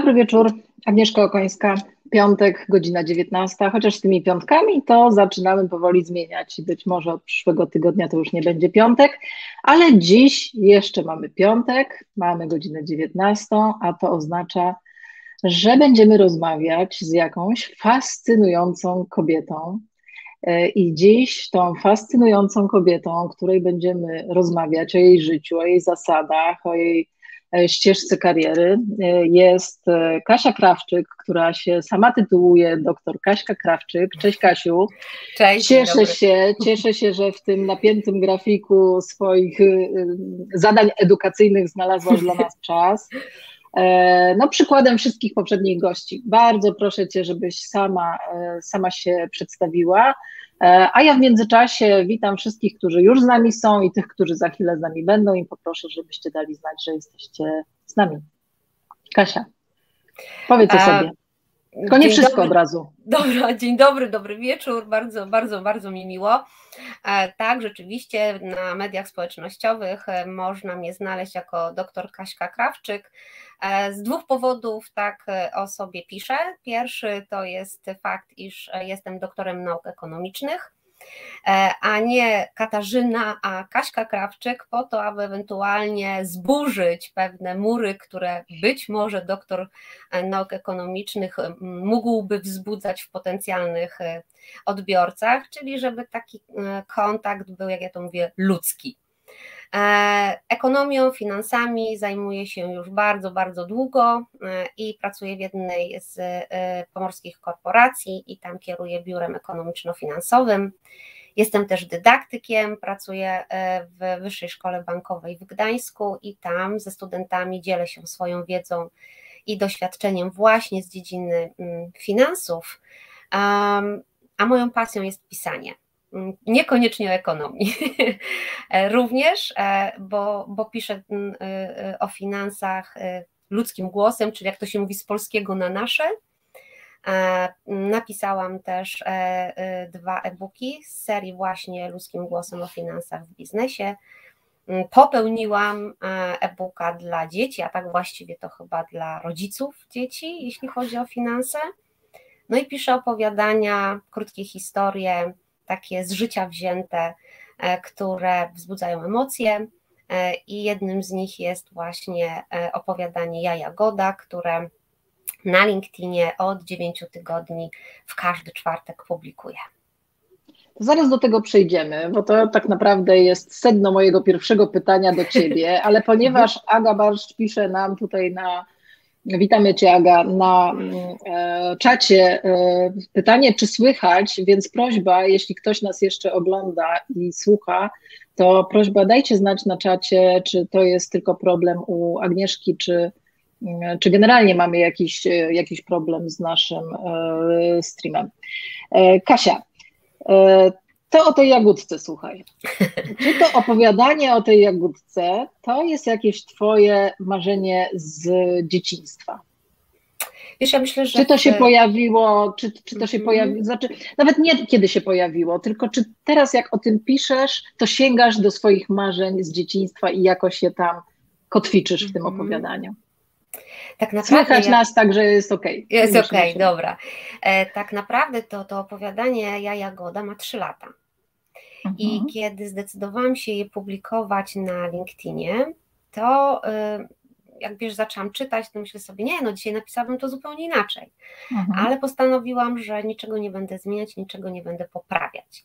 Dobry wieczór, Agnieszka Okońska, piątek, godzina 19, chociaż z tymi piątkami to zaczynamy powoli zmieniać. I być może od przyszłego tygodnia to już nie będzie piątek, ale dziś jeszcze mamy piątek, mamy godzinę 19, a to oznacza, że będziemy rozmawiać z jakąś fascynującą kobietą. E, I dziś tą fascynującą kobietą, o której będziemy rozmawiać, o jej życiu, o jej zasadach, o jej ścieżce kariery e, jest e, Kasia Krawczyk, która się sama tytułuje doktor Kaśka Krawczyk. Cześć Kasiu. Cześć. Cieszę się, cieszę się, że w tym napiętym grafiku swoich zadań edukacyjnych znalazłaś dla nas czas. No, przykładem wszystkich poprzednich gości. Bardzo proszę Cię, żebyś sama, sama się przedstawiła. E, a ja w międzyczasie witam wszystkich, którzy już z nami są i tych, którzy za chwilę z nami będą i poproszę, żebyście dali znać, że jesteście z nami. Kasia, powiedz o sobie. Tylko nie wszystko dobry, od razu. Dobra, dzień dobry, dobry wieczór, bardzo, bardzo, bardzo mi miło. E, tak, rzeczywiście na mediach społecznościowych e, można mnie znaleźć jako dr Kaśka Krawczyk. E, z dwóch powodów tak o sobie piszę. Pierwszy to jest fakt, iż jestem doktorem nauk ekonomicznych E, a nie Katarzyna, a Kaśka Krawczyk, po to, aby ewentualnie zburzyć pewne mury, które być może doktor e, nauk ekonomicznych mógłby wzbudzać w potencjalnych e, odbiorcach, czyli żeby taki kontakt był, jak ja to mówię, ludzki. Ekonomią, finansami zajmuję się już bardzo, bardzo długo i pracuję w jednej z pomorskich korporacji i tam kieruję biurem ekonomiczno-finansowym. Jestem też dydaktykiem, pracuję w Wyższej Szkole Bankowej w Gdańsku i tam ze studentami dzielę się swoją wiedzą i doświadczeniem właśnie z dziedziny mm, finansów. A moją pasją jest pisanie. Mm, niekoniecznie o ekonomii, również, e, bo, bo piszę mm, e, e, o finansach ludzkim głosem, czyli jak to się mówi z polskiego na nasze. Napisałam też dwa e-booki z serii właśnie ludzkim głosem o finansach w biznesie. Mm, popełniłam e-booka dla dzieci, a tak właściwie to chyba dla rodziców dzieci, jeśli chodzi o finanse. No i piszę opowiadania, krótkie historie, takie z życia wzięte, e, które wzbudzają emocje. E, I jednym z nich jest właśnie e, opowiadanie Jaja Goda, które na LinkedInie od 9 tygodni w każdy czwartek publikuję. Zaraz do tego przejdziemy, bo to tak naprawdę jest sedno mojego pierwszego pytania do Ciebie, ale ponieważ Aga Barszcz pisze nam tutaj na Witamy Cię, Aga, na e, czacie. E, pytanie, czy słychać, więc prośba, jeśli ktoś nas jeszcze ogląda i słucha, to prośba dajcie znać na czacie, czy to jest tylko problem u Agnieszki, czy, mm, czy generalnie mamy jakiś, e, jakiś problem z naszym streamem. Kasia, to o tej jagódce, słuchaj. Czy to opowiadanie o tej jagódce to jest jakieś Twoje marzenie z dzieciństwa? Wiesz, ja myślę, że... Czy to się pojawiło, czy, czy to się mm -hmm. pojawiło, znaczy nawet nie kiedy się pojawiło, tylko czy teraz jak o tym piszesz, to sięgasz do swoich marzeń z dzieciństwa i jakoś je tam kotwiczysz w tym -hmm. opowiadaniu? Tak naprawdę Słychać ja... nas tak, że jest ok. Jest ok, dobra. E, tak naprawdę to, to opowiadanie Ja Jagoda ma trzy lata. I mhm. kiedy zdecydowałam się je publikować na LinkedInie, to y, jak wiesz, zaczęłam czytać, to myślę sobie, nie, no dzisiaj napisałabym to zupełnie inaczej. Mhm. Ale postanowiłam, że niczego nie będę zmieniać, niczego nie będę poprawiać.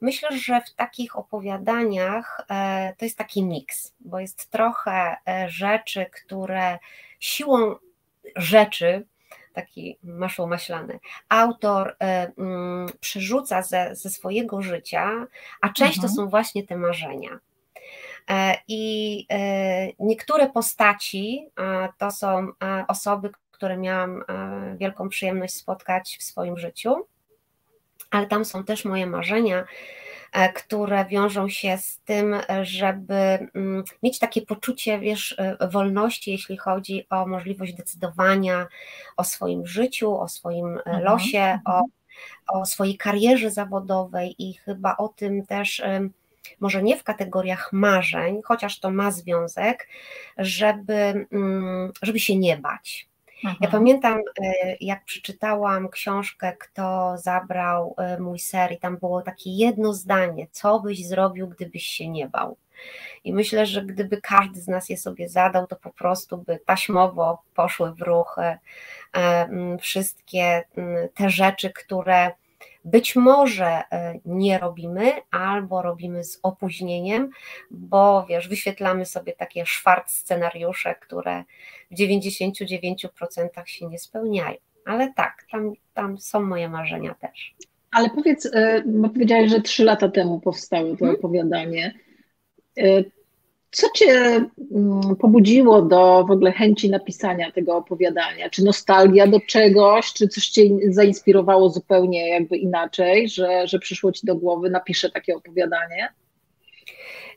Myślę, że w takich opowiadaniach e, to jest taki miks, bo jest trochę e, rzeczy, które siłą rzeczy taki masło maślany, autor y, y, przerzuca ze, ze swojego życia, a część mhm. to są właśnie te marzenia. E, I e, niektóre postaci to są osoby, które miałam wielką przyjemność spotkać w swoim życiu, ale tam są też moje marzenia, E, które wiążą się z tym, żeby mm, mieć takie poczucie, wiesz, e, wolności, jeśli chodzi o możliwość decydowania o swoim życiu, o swoim e, mhm, losie, mhm. o, o swojej karierze zawodowej i chyba o tym też może nie w kategoriach marzeń, chociaż to ma związek, żeby, mm, żeby się nie bać. Ja mhm. pamiętam, jak przeczytałam książkę Kto zabrał mój ser i tam było takie jedno zdanie, co byś zrobił, gdybyś się nie bał. I myślę, że gdyby każdy z nas je sobie zadał, to po prostu by taśmowo poszły w ruch wszystkie te rzeczy, które być może e, nie robimy, albo robimy z opóźnieniem, bo wiesz, wyświetlamy sobie takie szwart scenariusze, które w 99% się nie spełniają. Ale tak, tam, tam są moje marzenia też. Ale powiedz, e, bo powiedziałeś, że trzy lata temu powstało to hmm? opowiadanie. E, co Cię mm, pobudziło do w ogóle chęci napisania tego opowiadania? Czy nostalgia do czegoś, czy coś Cię zainspirowało zupełnie jakby inaczej, że, że przyszło Ci do głowy, napiszę takie opowiadanie?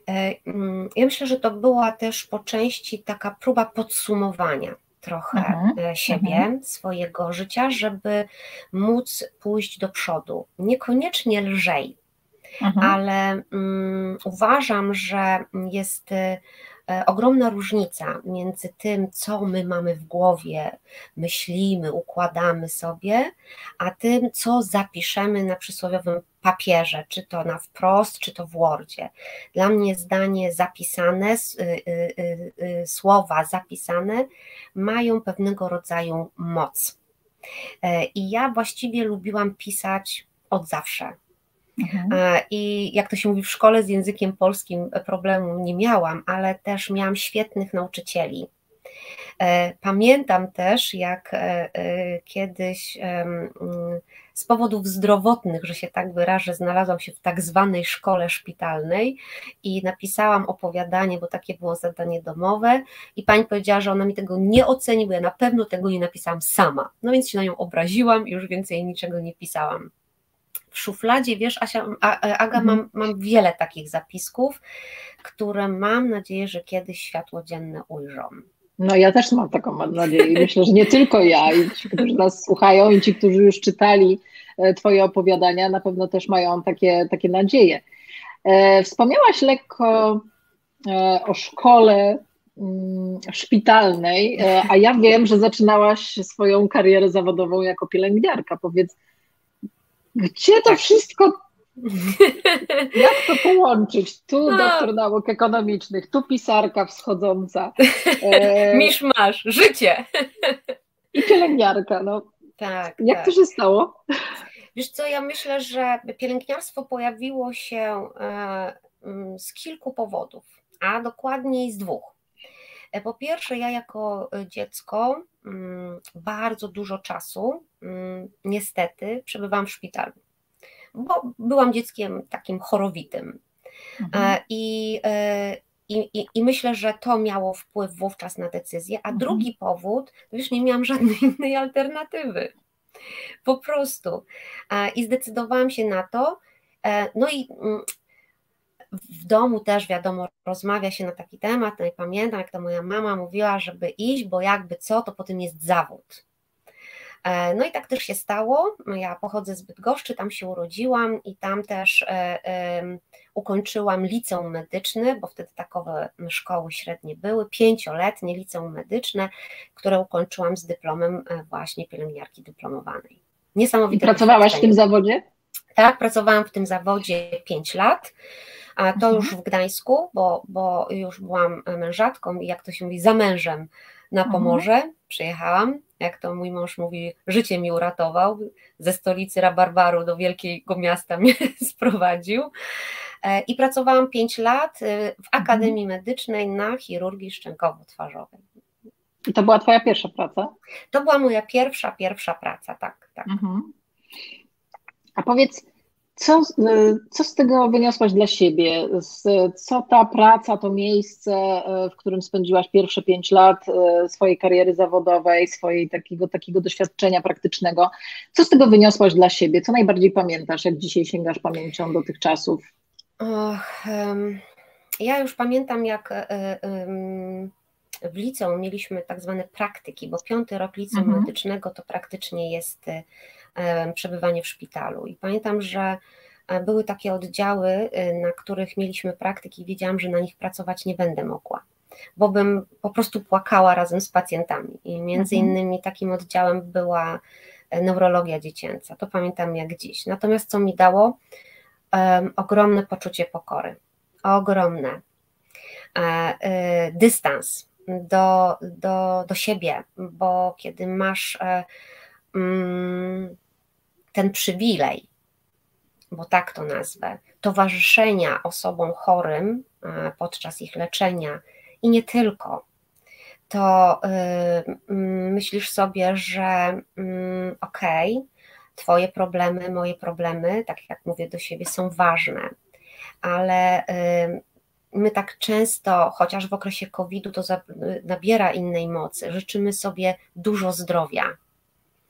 E, mm, ja myślę, że to była też po części taka próba podsumowania trochę mhm, e, siebie, mhm. swojego życia, żeby móc pójść do przodu. Niekoniecznie lżej, mhm. ale um, uważam, że jest y, ogromna różnica między tym, co my mamy w głowie, myślimy, układamy sobie, a tym, co zapiszemy na przysłowiowym papierze, czy to na wprost, czy to w Wordzie. Dla mnie zdanie zapisane, y, y, y, słowa zapisane mają pewnego rodzaju moc. E, I ja właściwie lubiłam pisać od zawsze. Mhm. E, I jak to się mówi w szkole z językiem polskim problemu nie miałam, ale też miałam świetnych nauczycieli. E, pamiętam też, jak e, kiedyś mm, z powodów zdrowotnych, że się tak wyrażę, znalazłam się w tak zwanej szkole szpitalnej i napisałam opowiadanie, bo takie było zadanie domowe i pani powiedziała, że ona mi tego nie oceni, bo ja na pewno tego nie napisałam sama. No więc się na nią obraziłam i już więcej niczego nie pisałam w szufladzie, wiesz, Asia, Aga, mam, mhm. mam wiele takich zapisków, które mam nadzieję, że kiedyś światło dzienne ujrzą. No ja też mam taką mam nadzieję. Myślę, że nie tylko ja i ci, którzy nas słuchają i ci, którzy już czytali e, Twoje opowiadania, na pewno też mają takie, takie nadzieje. E, wspomniałaś lekko e, o szkole mm, szpitalnej, a ja wiem, że zaczynałaś swoją karierę zawodową jako pielęgniarka. Powiedz, gdzie to tak. wszystko jak to połączyć? Tu no. doktor nauk ekonomicznych, tu pisarka wschodząca. E... Misz masz, życie. I pielęgniarka. No. Tak. Jak tak. to się stało? Wiesz co, ja myślę, że pielęgniarstwo pojawiło się e, mm, z kilku powodów, a dokładniej z dwóch. E, po pierwsze, ja jako dziecko mm, bardzo dużo czasu mm, niestety przebywałam w szpitalu bo byłam dzieckiem takim chorowitym. Mhm. E, I, e, i, i, I, myślę, że to miało wpływ wówczas na decyzję. A mhm. drugi powód, wiesz, nie miałam żadnej innej alternatywy. Po prostu. E, I zdecydowałam się na to. No i mm, w domu też, wiadomo, rozmawia się na taki temat. No i pamiętam, jak to moja mama mówiła, żeby iść, bo jakby co, to potem jest zawód. E, no i tak też się stało. Ja pochodzę z Bydgoszczy, tam się urodziłam i tam też e, ukończyłam liceum medyczne, bo wtedy takowe szkoły średnie były, pięcioletnie liceum medyczne, które ukończyłam z dyplomem e, właśnie pielęgniarki dyplomowanej. Niesamowite. I pracowałaś w tym zawodzie? Tak, pracowałam w tym zawodzie pięć lat. A to mhm. już w Gdańsku, bo, bo już byłam mężatką i jak to się mówi, za mężem na mhm. Pomorze. Przyjechałam, jak to mój mąż mówi, życie mi uratował. Ze stolicy Rabarbaru do wielkiego miasta mnie sprowadził. E, I pracowałam 5 lat e, w mhm. Akademii. Medycznej na chirurgii szczękowo-twarzowej. I to była Twoja pierwsza praca? To była moja pierwsza, pierwsza praca, tak. tak. Mhm. A powiedz, co, y, co z tego wyniosłaś dla siebie? Co ta praca, to miejsce, y, w którym spędziłaś pierwsze pięć lat y, swojej kariery zawodowej, swojej takiego, takiego doświadczenia praktycznego, co z tego wyniosłaś dla siebie? Co najbardziej pamiętasz, jak dzisiaj sięgasz pamięcią do tych czasów? Och, ja już pamiętam, jak um, w liceum mieliśmy tak zwane praktyki, bo piąty rok liceum mhm. medycznego to praktycznie jest przebywanie w szpitalu. I pamiętam, że e, były takie oddziały, e, na których mieliśmy praktyki i wiedziałam, że na nich pracować nie będę mogła. bo bym po prostu płakała razem z pacjentami. I między mhm. innymi takim oddziałem była e, neurologia dziecięca. To pamiętam jak dziś. Natomiast co mi dało? Um, ogromne poczucie pokory. Ogromne. E, e, dystans do, do, do siebie, bo kiedy masz e, mm, ten przywilej, bo tak to nazwę, towarzyszenia osobom chorym e, podczas ich leczenia i nie tylko, to y, myślisz sobie, że y, okej, okay, Twoje problemy, moje problemy, tak jak mówię do siebie, są ważne, ale y, my tak często, chociaż w okresie COVID-u to nabiera innej mocy, życzymy sobie dużo zdrowia.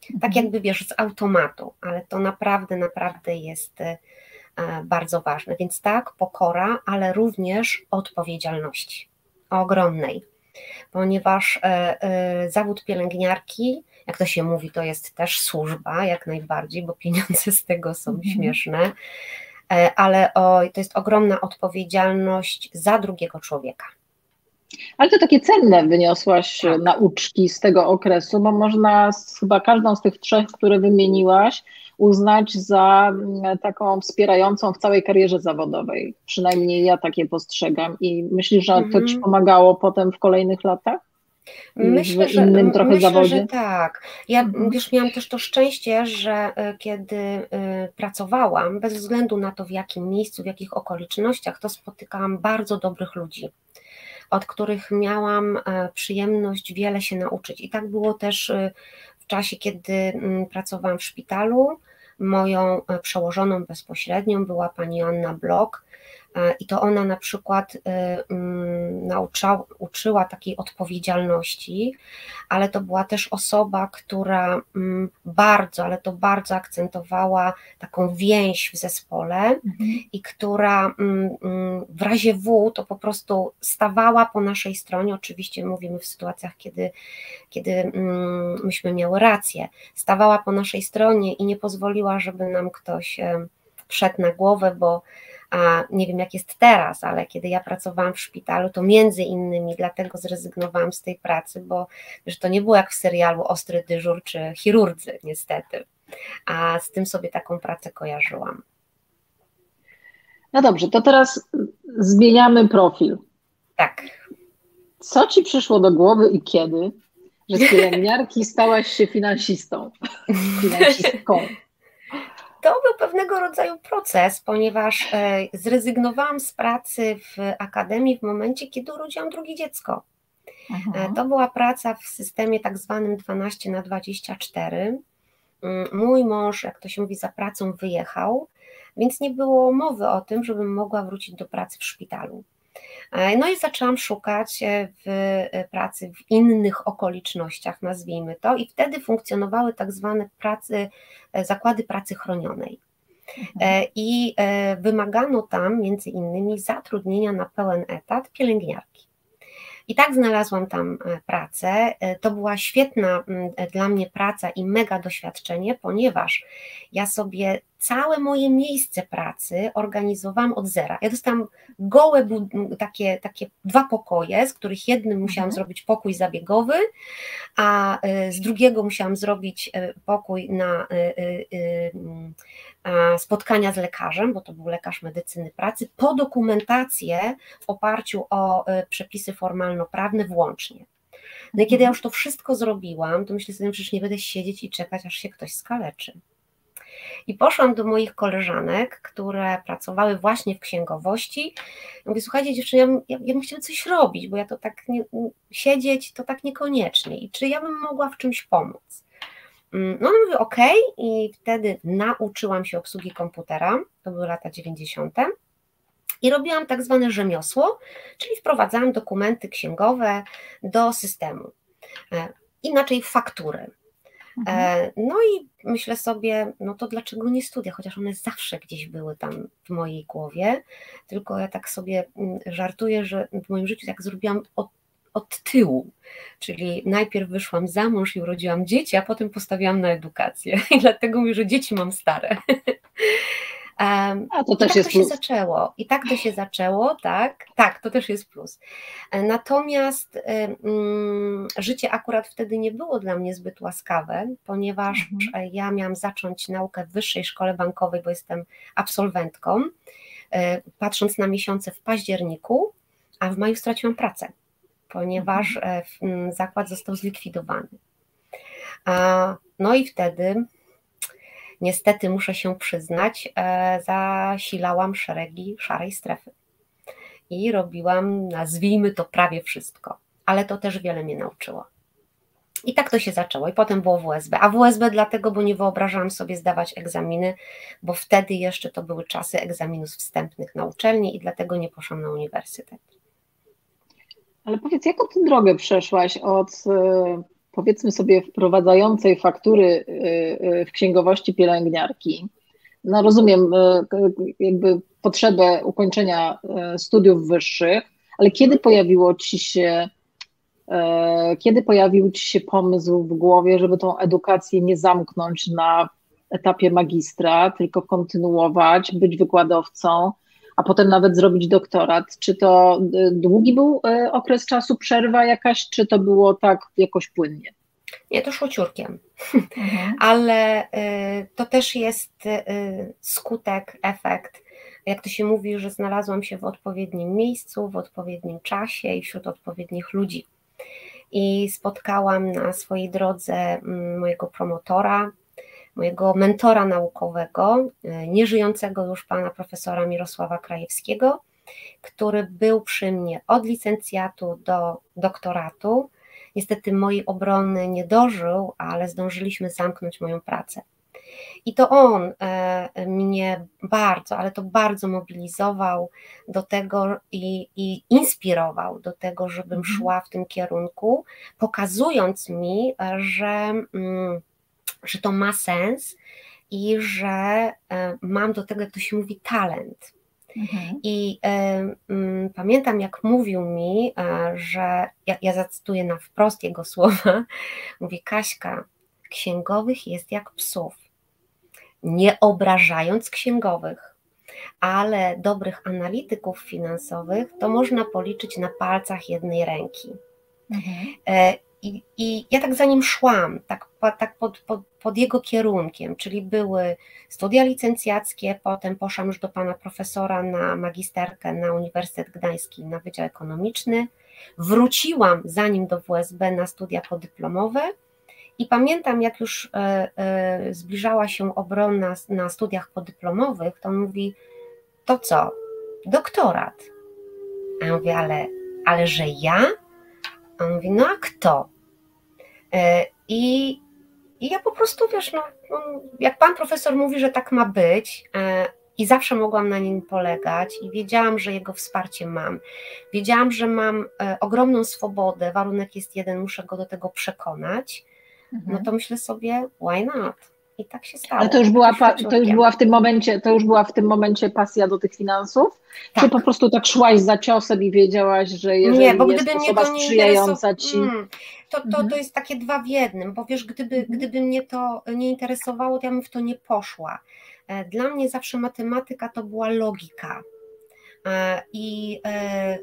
Tak mhm. jakby wiesz, z automatu, ale to naprawdę, naprawdę jest e, bardzo ważne. Więc tak, pokora, ale również odpowiedzialności ogromnej, ponieważ e, e, zawód pielęgniarki, jak to się mówi, to jest też służba, jak najbardziej, bo pieniądze z tego są mhm. śmieszne ale o, to jest ogromna odpowiedzialność za drugiego człowieka. Ale to takie cenne wyniosłaś tak. nauczki z tego okresu, bo można chyba każdą z tych trzech, które wymieniłaś, uznać za mm, taką wspierającą w całej karierze zawodowej. Przynajmniej ja takie postrzegam. I myślisz, że to ci mhm. pomagało potem w kolejnych latach? Myślę, że, myślę że tak. Ja mhm. wiesz, miałam też to szczęście, że e, kiedy e, pracowałam, bez względu na to w jakim miejscu, w jakich okolicznościach, to spotykałam bardzo dobrych ludzi, od których miałam e, przyjemność wiele się nauczyć. I tak było też w czasie, kiedy mm, pracowałam w szpitalu. Moją przełożoną bezpośrednią była pani Anna Blok, E, I to ona na przykład e, mm, naucza, uczyła takiej odpowiedzialności, ale to była też osoba, która mm, bardzo, ale to bardzo akcentowała taką więź w zespole mhm. i która mm, w razie W to po prostu stawała po naszej stronie. Oczywiście mówimy w sytuacjach, kiedy, kiedy myśmy miały rację, stawała po naszej stronie i nie pozwoliła, żeby nam ktoś e, wszedł na głowę, bo nie wiem jak jest teraz, ale kiedy ja pracowałam w szpitalu, to między innymi dlatego zrezygnowałam z tej pracy, bo że to nie było jak w serialu Ostry Dyżur czy Chirurdzy, niestety. A z tym sobie taką pracę kojarzyłam. No dobrze, to teraz zmieniamy profil. Tak. Co ci przyszło do głowy i kiedy, że z pielęgniarki stałaś się finansistą? Finansistką to był pewnego rodzaju proces, ponieważ e, zrezygnowałam z pracy w akademii w momencie, kiedy urodziłam drugie dziecko. Mhm. To była praca w systemie tak zwanym 12 na 24. Mm, mój mąż, jak to się mówi, za pracą wyjechał, więc nie było mowy o tym, żebym mogła wrócić do pracy w szpitalu. E, no i zaczęłam szukać e, w e, pracy w innych okolicznościach, nazwijmy to, i wtedy funkcjonowały tak zwane pracy, zakłady pracy chronionej. Mhm. I wymagano tam między innymi zatrudnienia na pełen etat pielęgniarki. I tak znalazłam tam pracę. To była świetna dla mnie praca i mega doświadczenie, ponieważ ja sobie całe moje miejsce pracy organizowałam od zera. Ja dostałam gołe takie, takie dwa pokoje, z których jednym musiałam mhm. zrobić pokój zabiegowy, a e, z drugiego musiałam zrobić e, pokój na e, spotkania z lekarzem, bo to był lekarz medycyny pracy, po dokumentację w oparciu o przepisy formalno-prawne włącznie. No i kiedy ja mhm. już to wszystko zrobiłam, to myślę sobie, że przecież nie będę siedzieć i czekać, aż się ktoś skaleczy. I poszłam do moich koleżanek, które pracowały właśnie w księgowości. mówię, słuchajcie dziewczyny, ja, ja, ja bym chciała coś robić, bo ja to tak nie, siedzieć to tak niekoniecznie. I czy ja bym mogła w czymś pomóc? Mm, no, mówię, ok, i wtedy nauczyłam się obsługi komputera, to były lata 90. I robiłam tak zwane rzemiosło, czyli wprowadzałam dokumenty księgowe do systemu. E, inaczej faktury. Mhm. E, no i myślę sobie, no to dlaczego nie studia, chociaż one zawsze gdzieś były tam w mojej głowie, tylko ja tak sobie mm, żartuję, że w moim życiu tak zrobiłam od, od tyłu, czyli najpierw wyszłam za mąż i urodziłam dzieci, a potem postawiłam na edukację i dlatego mówię, że dzieci mam stare. Um, A to też tak jest to plus. się zaczęło. I tak to się zaczęło, tak, tak, to też jest plus. E, natomiast um, życie akurat wtedy nie było dla mnie zbyt łaskawe, ponieważ mhm. E, ja miałam zacząć naukę w wyższej szkole bankowej, bo jestem absolwentką, patrząc na miesiące w październiku, a w maju straciłam pracę, ponieważ mhm. zakład został zlikwidowany. No i wtedy niestety muszę się przyznać, e, zasilałam szeregi szarej strefy i robiłam, nazwijmy to prawie wszystko, ale to też wiele mnie nauczyło. I tak to się zaczęło. I potem było WSB. A WSB dlatego, bo nie wyobrażałam sobie zdawać egzaminy, bo wtedy jeszcze to były czasy egzaminów wstępnych na uczelni i dlatego nie poszłam na uniwersytet. Ale powiedz, jaką ty drogę przeszłaś od e, powiedzmy sobie wprowadzającej faktury y, y, w księgowości pielęgniarki, no rozumiem jakby potrzebę ukończenia studiów wyższych, ale kiedy pojawiło ci się kiedy pojawił ci się pomysł w głowie, żeby tą edukację nie zamknąć na etapie magistra, tylko kontynuować, być wykładowcą, a potem nawet zrobić doktorat? Czy to y, długi był y, okres czasu, przerwa jakaś, czy to było tak jakoś płynnie? Nie, to szło ciurkiem, mhm. ale y, to też jest skutek, efekt. Jak to się mówi, że znalazłam się w odpowiednim miejscu, w odpowiednim czasie i wśród odpowiednich ludzi. I spotkałam na swojej drodze mm, mojego promotora, mojego mentora naukowego, e, nieżyjącego już pana profesora Mirosława Krajewskiego, który był przy mnie od licencjatu do doktoratu. Niestety mojej obrony nie dożył, ale zdążyliśmy zamknąć moją pracę. I to on e, mnie bardzo, ale to bardzo mobilizował do tego i, i inspirował do tego, żebym mhm. szła w tym kierunku, pokazując mi, że. Że to ma sens i że e, mam do tego, jak to się mówi, talent. Mhm. I y, y, pamiętam, jak mówił mi, y, że ja, ja zacytuję na wprost jego słowa, mówi Kaśka, księgowych jest jak psów. Nie obrażając księgowych, ale dobrych analityków finansowych to można policzyć na palcach jednej ręki. Mhm. I, I, ja tak za nim szłam, tak, tak pod, pod, pod, jego kierunkiem, czyli były studia licencjackie, potem poszłam już do pana profesora na magisterkę na Uniwersytet Gdański na Wydział Ekonomiczny, wróciłam zanim do WSB na studia podyplomowe i pamiętam, jak już e, e, zbliżała się obrona na studiach podyplomowych, to mówi, to co, doktorat? A ja mówię, ale, ale że ja? A on mówi, no a kto? E, I, I ja po prostu, wiesz, no, no, jak pan profesor mówi, że tak ma być, e, i zawsze mogłam na nim polegać, i wiedziałam, że jego wsparcie mam. Wiedziałam, że mam e, ogromną swobodę, warunek jest jeden, muszę go do tego przekonać. Mhm. No to myślę sobie, why not? I tak się stało. Ale to już była, to już była w tym momencie, to już była w tym momencie pasja do tych finansów? Tak. Czy po prostu tak szłaś za ciosem i wiedziałaś, że jeżeli nie, bo jest osoba sprzyjająca ci... Hmm, to, to, mhm. to jest takie dwa w jednym, bo wiesz, gdyby, mhm. gdyby mnie to nie interesowało, to ja bym w to nie poszła. E, dla mnie zawsze matematyka to była logika. E, I e,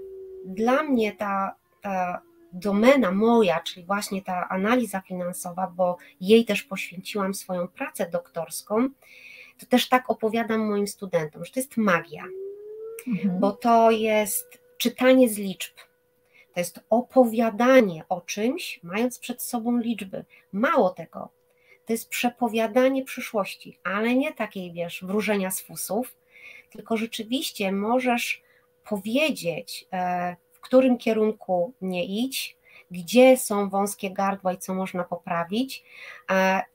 dla mnie ta, ta domena moja, czyli właśnie ta analiza finansowa, bo jej też poświęciłam swoją pracę doktorską, to też tak opowiadam moim studentom, że to jest magia, mhm. bo to jest czytanie z liczb. To jest opowiadanie o czymś, mając przed sobą liczby. Mało tego, to jest przepowiadanie przyszłości, ale nie takiej, wiesz, wróżenia z fusów, tylko rzeczywiście możesz powiedzieć, e, którym kierunku nie idź, gdzie są wąskie gardła i co można poprawić,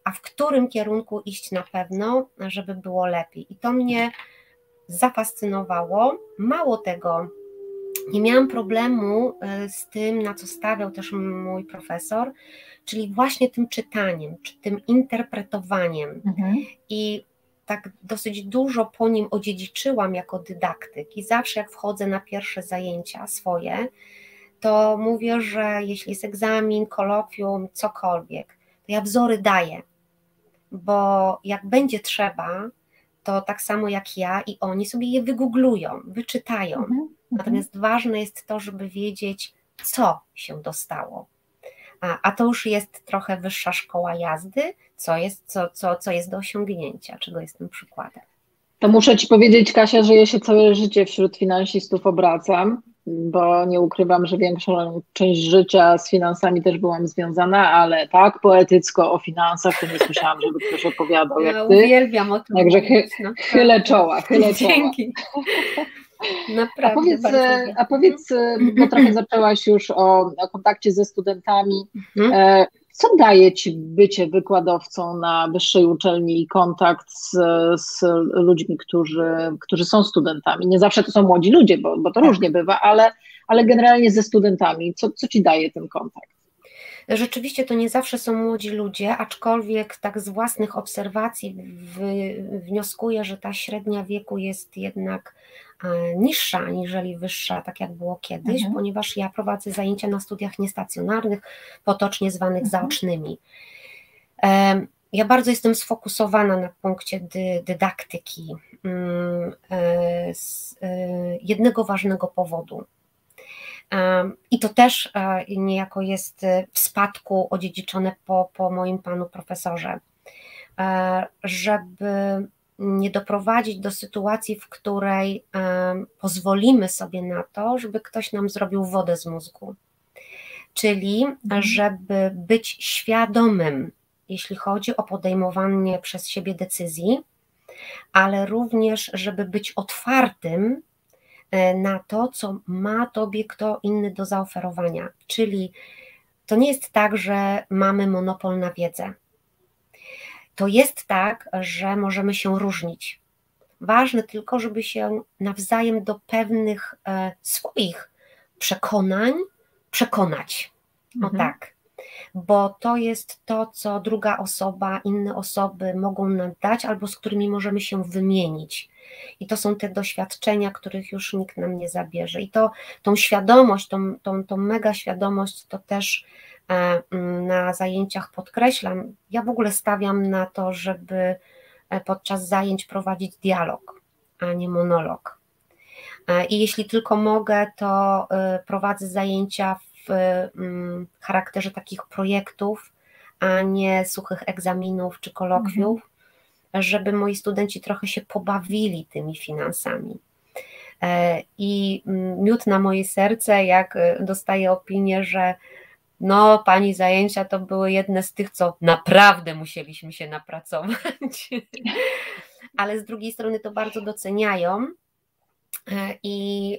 a w którym kierunku iść na pewno, żeby było lepiej. I to mnie zafascynowało. Mało tego, nie miałam problemu e, z tym, na co stawiał też mój profesor, czyli właśnie tym czytaniem, czy tym interpretowaniem. Mhm. I tak dosyć dużo po nim odziedziczyłam jako dydaktyk i zawsze jak wchodzę na pierwsze zajęcia swoje, to mówię, że jeśli jest egzamin, kolokwium, cokolwiek, to ja wzory daję, bo jak będzie trzeba, to tak samo jak ja i oni sobie je wygooglują, wyczytają. Mhm, mhm. Natomiast ważne jest to, żeby wiedzieć, co się dostało. A, a to już jest trochę wyższa szkoła jazdy, co jest, co, co, co jest do osiągnięcia, czego jestem przykładem. To muszę Ci powiedzieć, Kasia, że ja się całe życie wśród finansistów obracam, bo nie ukrywam, że większą część życia z finansami też byłam związana, ale tak poetycko o finansach to nie słyszałam, żeby ktoś opowiadał jak ja Ty. uwielbiam o tym Także chy, chylę czoła, chylę czoła. Dzięki. Naprawdę. A powiedz, a powiedz bo trochę zaczęłaś już o, o kontakcie ze studentami. Mhm. E, co daje Ci bycie wykładowcą na wyższej uczelni i kontakt z, z ludźmi, którzy, którzy są studentami? Nie zawsze to są młodzi ludzie, bo, bo to tak. różnie bywa, ale, ale generalnie ze studentami. Co, co Ci daje ten kontakt? Rzeczywiście to nie zawsze są młodzi ludzie, aczkolwiek tak z własnych obserwacji wnioskuję, że ta średnia wieku jest jednak e, niższa aniżeli wyższa, tak jak było kiedyś, mhm. ponieważ ja prowadzę zajęcia na studiach niestacjonarnych, potocznie zwanych mhm. zaocznymi. Ja bardzo jestem sfokusowana na punkcie dy, dydaktyki mm, e, z e, jednego ważnego powodu. I to też e, niejako jest e, w spadku odziedziczone po, po moim panu profesorze, e, żeby nie doprowadzić do sytuacji, w której pozwolimy sobie na to, żeby ktoś nam zrobił wodę z mózgu. Czyli, mhm. żeby być świadomym, jeśli chodzi o podejmowanie przez siebie decyzji, ale również, żeby być otwartym na to, co ma tobie kto inny do zaoferowania. Czyli to nie jest tak, że mamy monopol na wiedzę. To jest tak, że możemy się różnić. Ważne tylko, żeby się nawzajem do pewnych e, swoich przekonań przekonać. O mhm. tak. Bo to jest to, co druga osoba, inne osoby mogą nam dać, albo z którymi możemy się wymienić. I to są te doświadczenia, których już nikt nam nie zabierze. I to, tą świadomość, tą, tą, tą mega świadomość, to też e, na zajęciach podkreślam. Ja w ogóle stawiam na to, żeby e, podczas zajęć prowadzić dialog, a nie monolog. E, I jeśli tylko mogę, to prowadzę zajęcia w mm, charakterze takich projektów, a nie suchych egzaminów czy kolokwiów. Mhm żeby moi studenci trochę się pobawili tymi finansami. E, I mm, miód na moje serce, jak e, dostaję opinię, że no, pani zajęcia to były jedne z tych, co naprawdę musieliśmy się napracować. Ale z drugiej strony to bardzo doceniają. E, I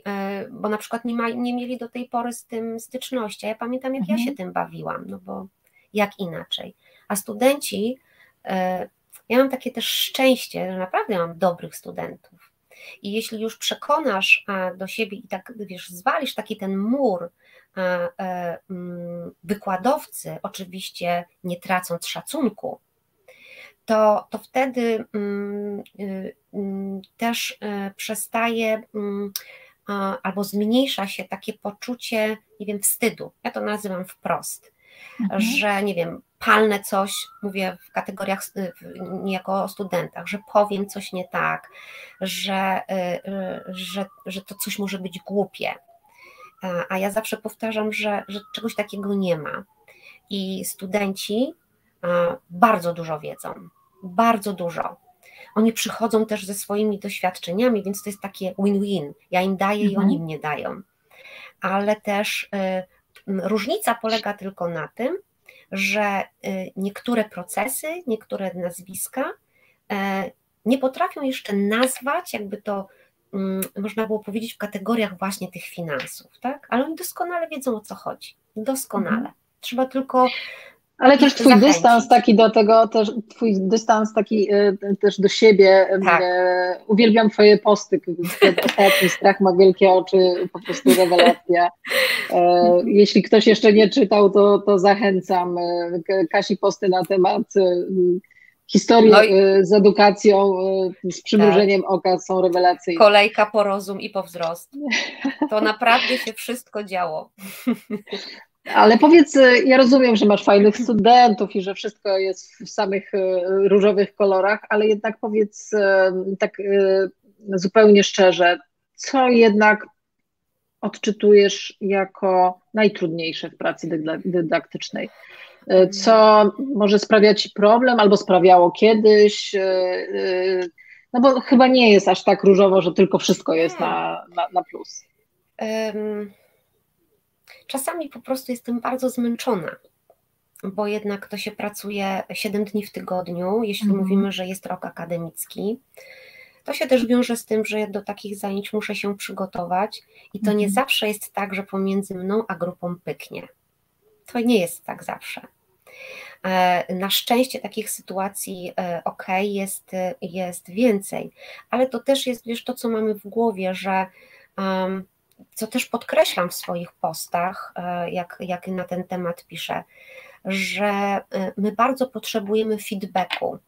bo na przykład nie, ma, nie mieli do tej pory z tym styczności. Ja pamiętam, jak mhm. ja się tym bawiłam, no bo jak inaczej. A studenci ja mam takie też szczęście, że naprawdę mam dobrych studentów. I jeśli już przekonasz do siebie i tak, wiesz, zwalisz taki ten mur e, mm, wykładowcy, oczywiście nie tracąc szacunku, to, to wtedy mm, y, mm, też e, przestaje albo zmniejsza się takie poczucie, nie wiem, wstydu. Ja to nazywam wprost mhm. że nie wiem, palnę coś, mówię w kategoriach niejako o studentach, że powiem coś nie tak, że, y, y, że, że to coś może być głupie. A ja zawsze powtarzam, że, że czegoś takiego nie ma. I studenci bardzo dużo wiedzą, bardzo dużo. Oni przychodzą też ze swoimi doświadczeniami, więc to jest takie win-win. Ja im daję mhm. i oni mnie dają. Ale też y, Różnica polega tylko na tym, że y, niektóre procesy, niektóre nazwiska e, nie potrafią jeszcze nazwać, jakby to można było powiedzieć, w kategoriach właśnie tych finansów, tak? Ale oni doskonale wiedzą o co chodzi. Doskonale. Mhm. Trzeba tylko ale też twój dystans taki do tego, też twój dystans taki e, też do siebie. Tak. E, uwielbiam twoje posty, ostatni strach ma wielkie oczy, po prostu rewelacja. E, jeśli ktoś jeszcze nie czytał, to, to zachęcam. Kasi posty na temat historii no i... z edukacją, z przymrużeniem tak. oka są rewelacyjne. Kolejka po rozum i po wzrost. To naprawdę się wszystko działo. Ale powiedz, ja rozumiem, że masz fajnych studentów i że wszystko jest w samych różowych kolorach, ale jednak powiedz tak zupełnie szczerze, co jednak odczytujesz jako najtrudniejsze w pracy dydaktycznej? Co może sprawiać ci problem albo sprawiało kiedyś? No bo chyba nie jest aż tak różowo, że tylko wszystko jest na, na, na plus. Czasami po prostu jestem bardzo zmęczona, bo jednak to się pracuje 7 dni w tygodniu, jeśli mhm. mówimy, że jest rok akademicki. To się też wiąże z tym, że do takich zajęć muszę się przygotować i to nie mhm. zawsze jest tak, że pomiędzy mną a grupą pyknie. To nie jest tak zawsze. E, na szczęście takich sytuacji e, ok, jest, jest więcej, ale to też jest wiesz, to, co mamy w głowie, że co też podkreślam w swoich postach, e, jak, jak na ten temat piszę, że my bardzo potrzebujemy feedbacku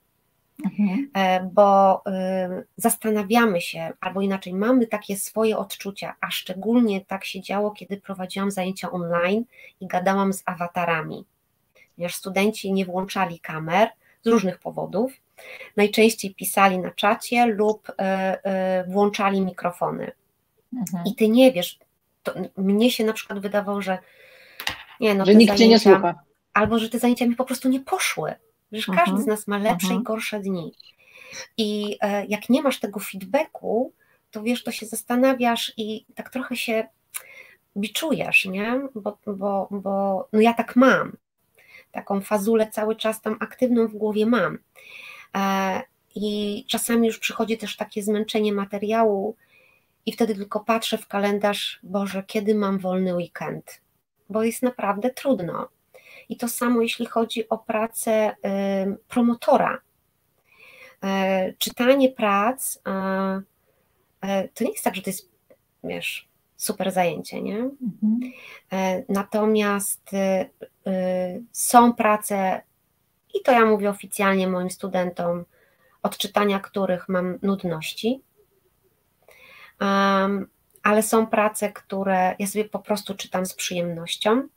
Mhm. E, bo zastanawiamy się, albo inaczej, mamy takie swoje odczucia, a szczególnie tak się działo, kiedy prowadziłam zajęcia online i gadałam z awatarami, ponieważ studenci nie włączali kamer z różnych powodów. Najczęściej pisali na czacie lub włączali mikrofony. Mhm. I ty nie wiesz, mnie się na przykład wydawało, że nie, no, że nikt zajęcia, cię nie słucha. Albo że te zajęcia mi po prostu nie poszły uh -huh. każdy z nas ma lepsze -huh. i mhm. gorsze dni. I e, jak nie masz tego feedbacku, to wiesz, to się zastanawiasz i tak trochę się biczujesz, nie? Bo, bo, bo no ja tak mam. Taką fazulę cały czas tam aktywną w głowie mam. E, I czasami już przychodzi też takie zmęczenie materiału, i wtedy tylko patrzę w kalendarz, Boże, kiedy mam wolny weekend? Bo jest naprawdę trudno. I to samo jeśli chodzi o pracę promotora. E, czytanie prac e, to nie jest tak, że to jest, wiesz, super zajęcie, nie? Mhm. E, natomiast są prace, i to ja mówię oficjalnie moim studentom, od czytania których mam nudności, ale są prace, które ja sobie po prostu czytam z przyjemnością.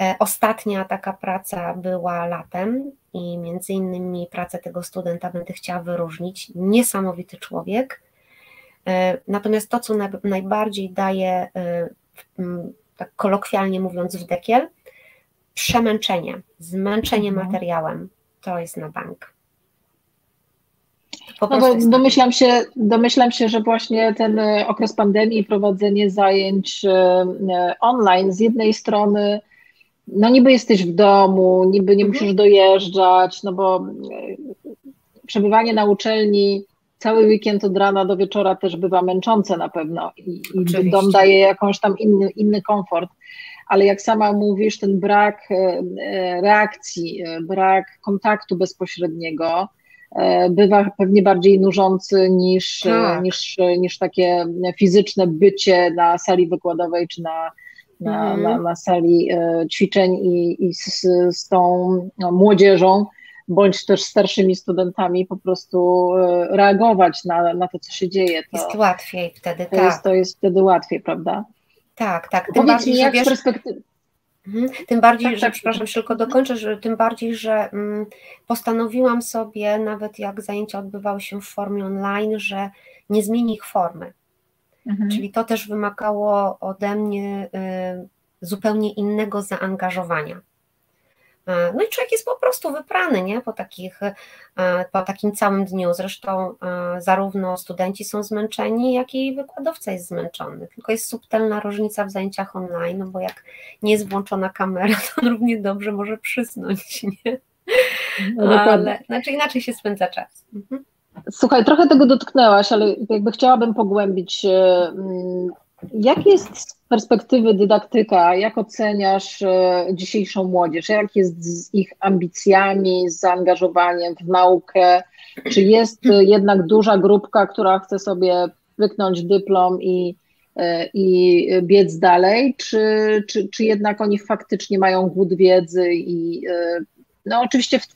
E, ostatnia taka praca była latem i między innymi pracę tego studenta będę chciała wyróżnić. Niesamowity człowiek. E, natomiast to, co najbardziej daje, e, tak kolokwialnie mówiąc, w dekiel, przemęczenie, zmęczenie mhm. materiałem, to jest na bank. No bo domyślam się, domyślam się, że właśnie ten okres pandemii i prowadzenie zajęć online z jednej strony no niby jesteś w domu, niby nie musisz mhm. dojeżdżać, no bo e, przebywanie na uczelni cały weekend od rana do wieczora też bywa męczące na pewno i, i dom daje jakąś tam inny, inny komfort, ale jak sama mówisz, ten brak e, e, reakcji, brak kontaktu bezpośredniego bywa pewnie bardziej nużący niż, tak. niż, niż takie fizyczne bycie na sali wykładowej czy na, na, mhm. na, na sali e, ćwiczeń i, i z, z tą no, młodzieżą, bądź też starszymi studentami po prostu e, reagować na, na to, co się dzieje. To, jest łatwiej wtedy, to tak. Jest, to jest wtedy łatwiej, prawda? Tak, tak. Powiedz mi, jak wiesz, z perspektywy... Mhm. Tym bardziej, tak, że, tak, przepraszam, tak. tylko dokończę, że tym bardziej, że mm, postanowiłam sobie, nawet jak zajęcia odbywały się w formie online, że nie zmieni ich formy. Mhm. Czyli to też wymagało ode mnie y, zupełnie innego zaangażowania. E, no i człowiek jest po prostu wyprany, nie? Po, takich, e, po takim całym dniu. Zresztą e, zarówno studenci są zmęczeni, jak i wykładowca jest zmęczony. Tylko jest subtelna różnica w zajęciach online, no bo jak nie jest włączona kamera, to równie dobrze może przysnąć, nie? No, Ale znaczy inaczej się spędza czas. Mhm. Słuchaj, trochę tego dotknęłaś, ale jakby chciałabym pogłębić. E, jak jest z perspektywy dydaktyka, jak oceniasz e, dzisiejszą młodzież? Jak jest z ich ambicjami, z zaangażowaniem w naukę? Czy jest jednak duża grupka, która chce sobie wyknąć dyplom i, e, i biec dalej, czy, czy, czy jednak oni faktycznie mają głód wiedzy i no oczywiście w,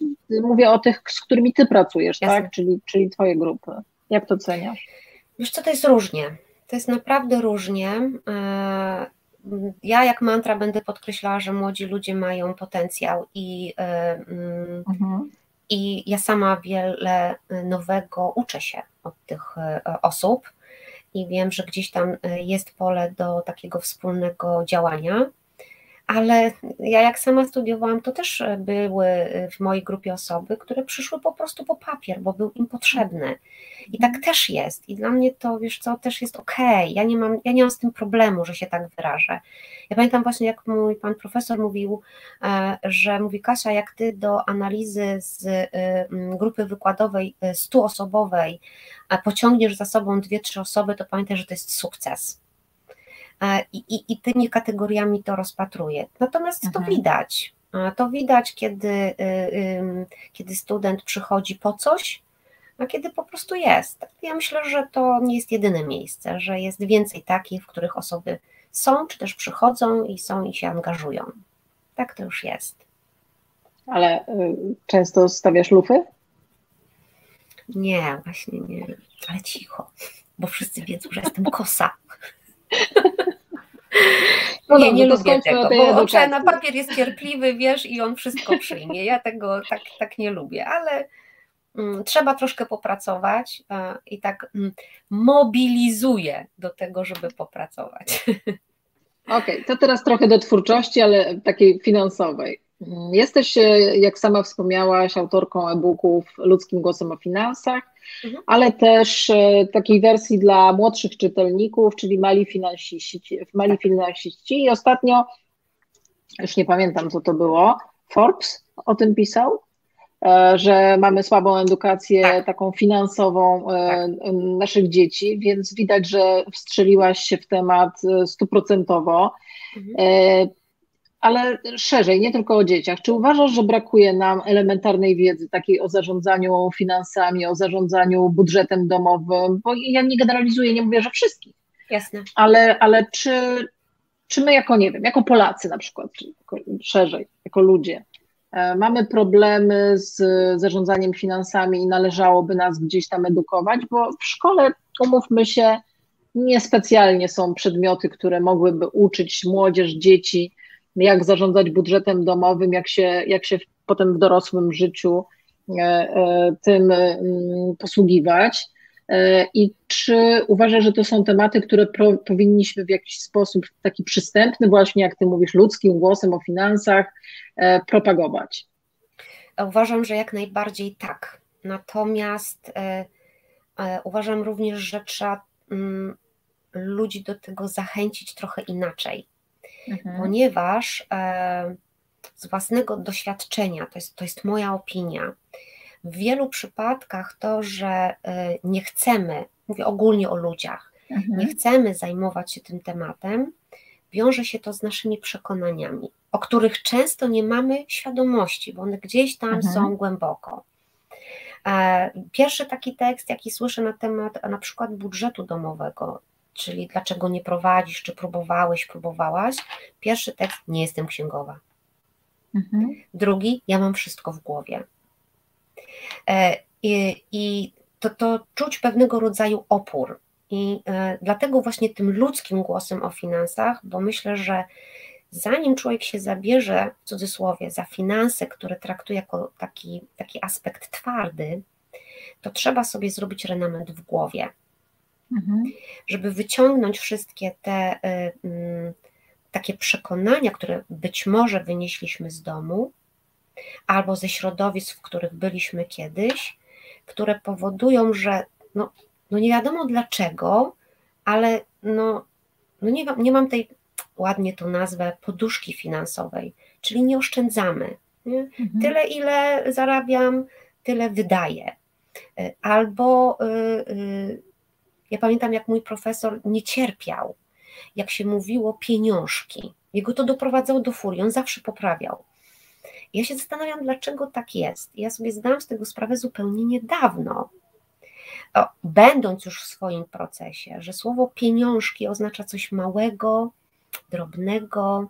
mówię o tych, z którymi ty pracujesz, tak? Czyli, czyli twoje grupy. Jak to ceniasz? Wiesz co, to jest różnie. To jest naprawdę różnie. E, ja jak mantra będę podkreślała, że młodzi ludzie mają potencjał i, mhm. i ja sama wiele nowego uczę się od tych osób i wiem, że gdzieś tam jest pole do takiego wspólnego działania ale ja jak sama studiowałam, to też były w mojej grupie osoby, które przyszły po prostu po papier, bo był im potrzebny. I tak mhm. też jest. I dla mnie to, wiesz co, też jest okej. Okay. Ja, nie mam, ja nie mam z tym problemu, że się tak wyrażę. Ja pamiętam właśnie, jak mój pan profesor mówił, e, że mówi Kasia, jak ty do analizy z grupy wykładowej stuosobowej pociągniesz za sobą dwie, trzy osoby, to pamiętaj, że to jest sukces E, i, i, i tymi kategoriami to rozpatruję. Natomiast mhm. to widać. To widać, kiedy, y, kiedy student przychodzi po coś, a kiedy po prostu jest. Ja myślę, że to nie jest jedyne miejsce, że jest więcej takich, w których osoby są, czy też przychodzą i są i się angażują. Tak to już jest. Ale y, często stawiasz lufy? Nie, właśnie nie. Ale cicho, bo wszyscy wiedzą, że jestem kosa. No nie, nie lubię tego, bo trzeba na papier jest cierpliwy, wiesz, i on wszystko przyjmie. Ja tego tak, tak nie lubię, ale mm, trzeba troszkę popracować a, i tak mm, mobilizuję do tego, żeby popracować. Okej, okay, to teraz trochę do twórczości, ale takiej finansowej. Jesteś, jak sama wspomniałaś, autorką e-booków Ludzkim Głosem o Finansach, mhm. ale też e, takiej wersji dla młodszych czytelników, czyli Mali Finansiści. Mali finansiści. I ostatnio, już nie pamiętam co to było, Forbes o tym pisał, e, że mamy słabą edukację tak. taką finansową e, tak. naszych dzieci, więc widać, że wstrzeliłaś się w temat stuprocentowo. Mhm ale szerzej, nie tylko o dzieciach. Czy uważasz, że brakuje nam elementarnej wiedzy takiej o zarządzaniu finansami, o zarządzaniu budżetem domowym? Bo ja nie generalizuję, nie mówię, że wszystkich. Jasne. Ale, ale czy, czy my jako, nie wiem, jako Polacy na przykład, jako, szerzej, jako ludzie, e, mamy problemy z zarządzaniem finansami i należałoby nas gdzieś tam edukować, bo w szkole, umówmy się, niespecjalnie są przedmioty, które mogłyby uczyć młodzież, dzieci, jak zarządzać budżetem domowym, jak się, jak się potem w dorosłym życiu e, e, tym mm, posługiwać. E, I czy uważasz, że to są tematy, które pro, powinniśmy w jakiś sposób taki przystępny, właśnie jak ty mówisz, ludzkim głosem o finansach, propagować? Uważam, że jak najbardziej tak. Natomiast uważam również, że trzeba mm, ludzi do tego zachęcić trochę inaczej mhm. ponieważ e, z własnego doświadczenia, to jest, to jest moja opinia, w wielu przypadkach to, że e, nie chcemy, mówię ogólnie o ludziach, mhm. nie chcemy zajmować się tym tematem, wiąże się to z naszymi przekonaniami, o których często nie mamy świadomości, bo one gdzieś tam mhm. są głęboko. E, pierwszy taki tekst, jaki słyszę na temat na przykład budżetu domowego, czyli dlaczego nie prowadzisz, czy próbowałeś, próbowałaś. Pierwszy tekst, nie jestem księgowa. Mhm. Drugi, ja mam wszystko w głowie. E, I, i to, to czuć pewnego rodzaju opór. I e, dlatego właśnie tym ludzkim głosem o finansach, bo myślę, że zanim człowiek się zabierze, w cudzysłowie, za finanse, które traktuje jako taki, taki aspekt twardy, to trzeba sobie zrobić renament w głowie. Mhm. Żeby wyciągnąć wszystkie te y, y, takie przekonania, które być może wynieśliśmy z domu, albo ze środowisk, w których byliśmy kiedyś, które powodują, że no, no nie wiadomo dlaczego, ale no, no nie, nie mam tej, ładnie to nazwę, poduszki finansowej, czyli nie oszczędzamy. Nie? Mhm. Tyle, ile zarabiam, tyle wydaję. Y, albo y, y, ja pamiętam, jak mój profesor nie cierpiał, jak się mówiło pieniążki. Jego to doprowadzało do furii, on zawsze poprawiał. Ja się zastanawiam, dlaczego tak jest. Ja sobie zdałam z tego sprawę zupełnie niedawno, o, będąc już w swoim procesie, że słowo pieniążki oznacza coś małego, drobnego,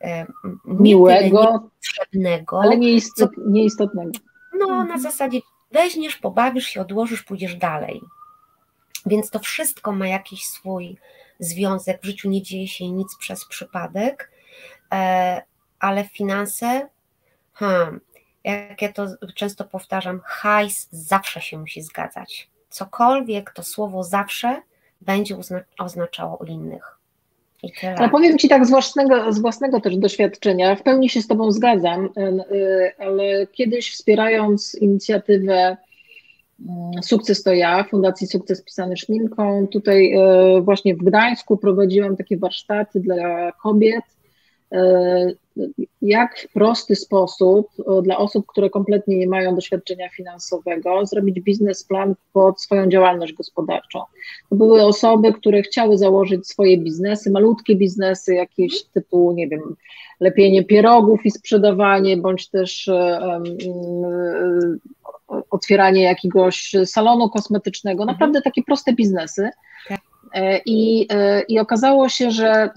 e, miłego, niepotrzebnego, ale nieistot, nieistotnego. No, na mhm. zasadzie weźmiesz, pobawisz się, odłożysz, pójdziesz dalej. Więc to wszystko ma jakiś swój związek, w życiu nie dzieje się nic przez przypadek, e, ale finanse, hmm, jak ja to często powtarzam, hajs zawsze się musi zgadzać. Cokolwiek to słowo zawsze będzie oznaczało innych. Ale powiem Ci tak z własnego, z własnego też doświadczenia, w pełni się z Tobą zgadzam, y, ale kiedyś wspierając inicjatywę Sukces to ja, Fundacji Sukces pisany szminką, tutaj y, właśnie w Gdańsku prowadziłam takie warsztaty dla kobiet, jak w prosty sposób dla osób, które kompletnie nie mają doświadczenia finansowego, zrobić biznesplan pod swoją działalność gospodarczą. To były osoby, które chciały założyć swoje biznesy, malutkie biznesy, jakieś typu, nie wiem, lepienie pierogów i sprzedawanie, bądź też um, otwieranie jakiegoś salonu kosmetycznego, mhm. naprawdę takie proste biznesy. Tak. E, I, e, I okazało się, że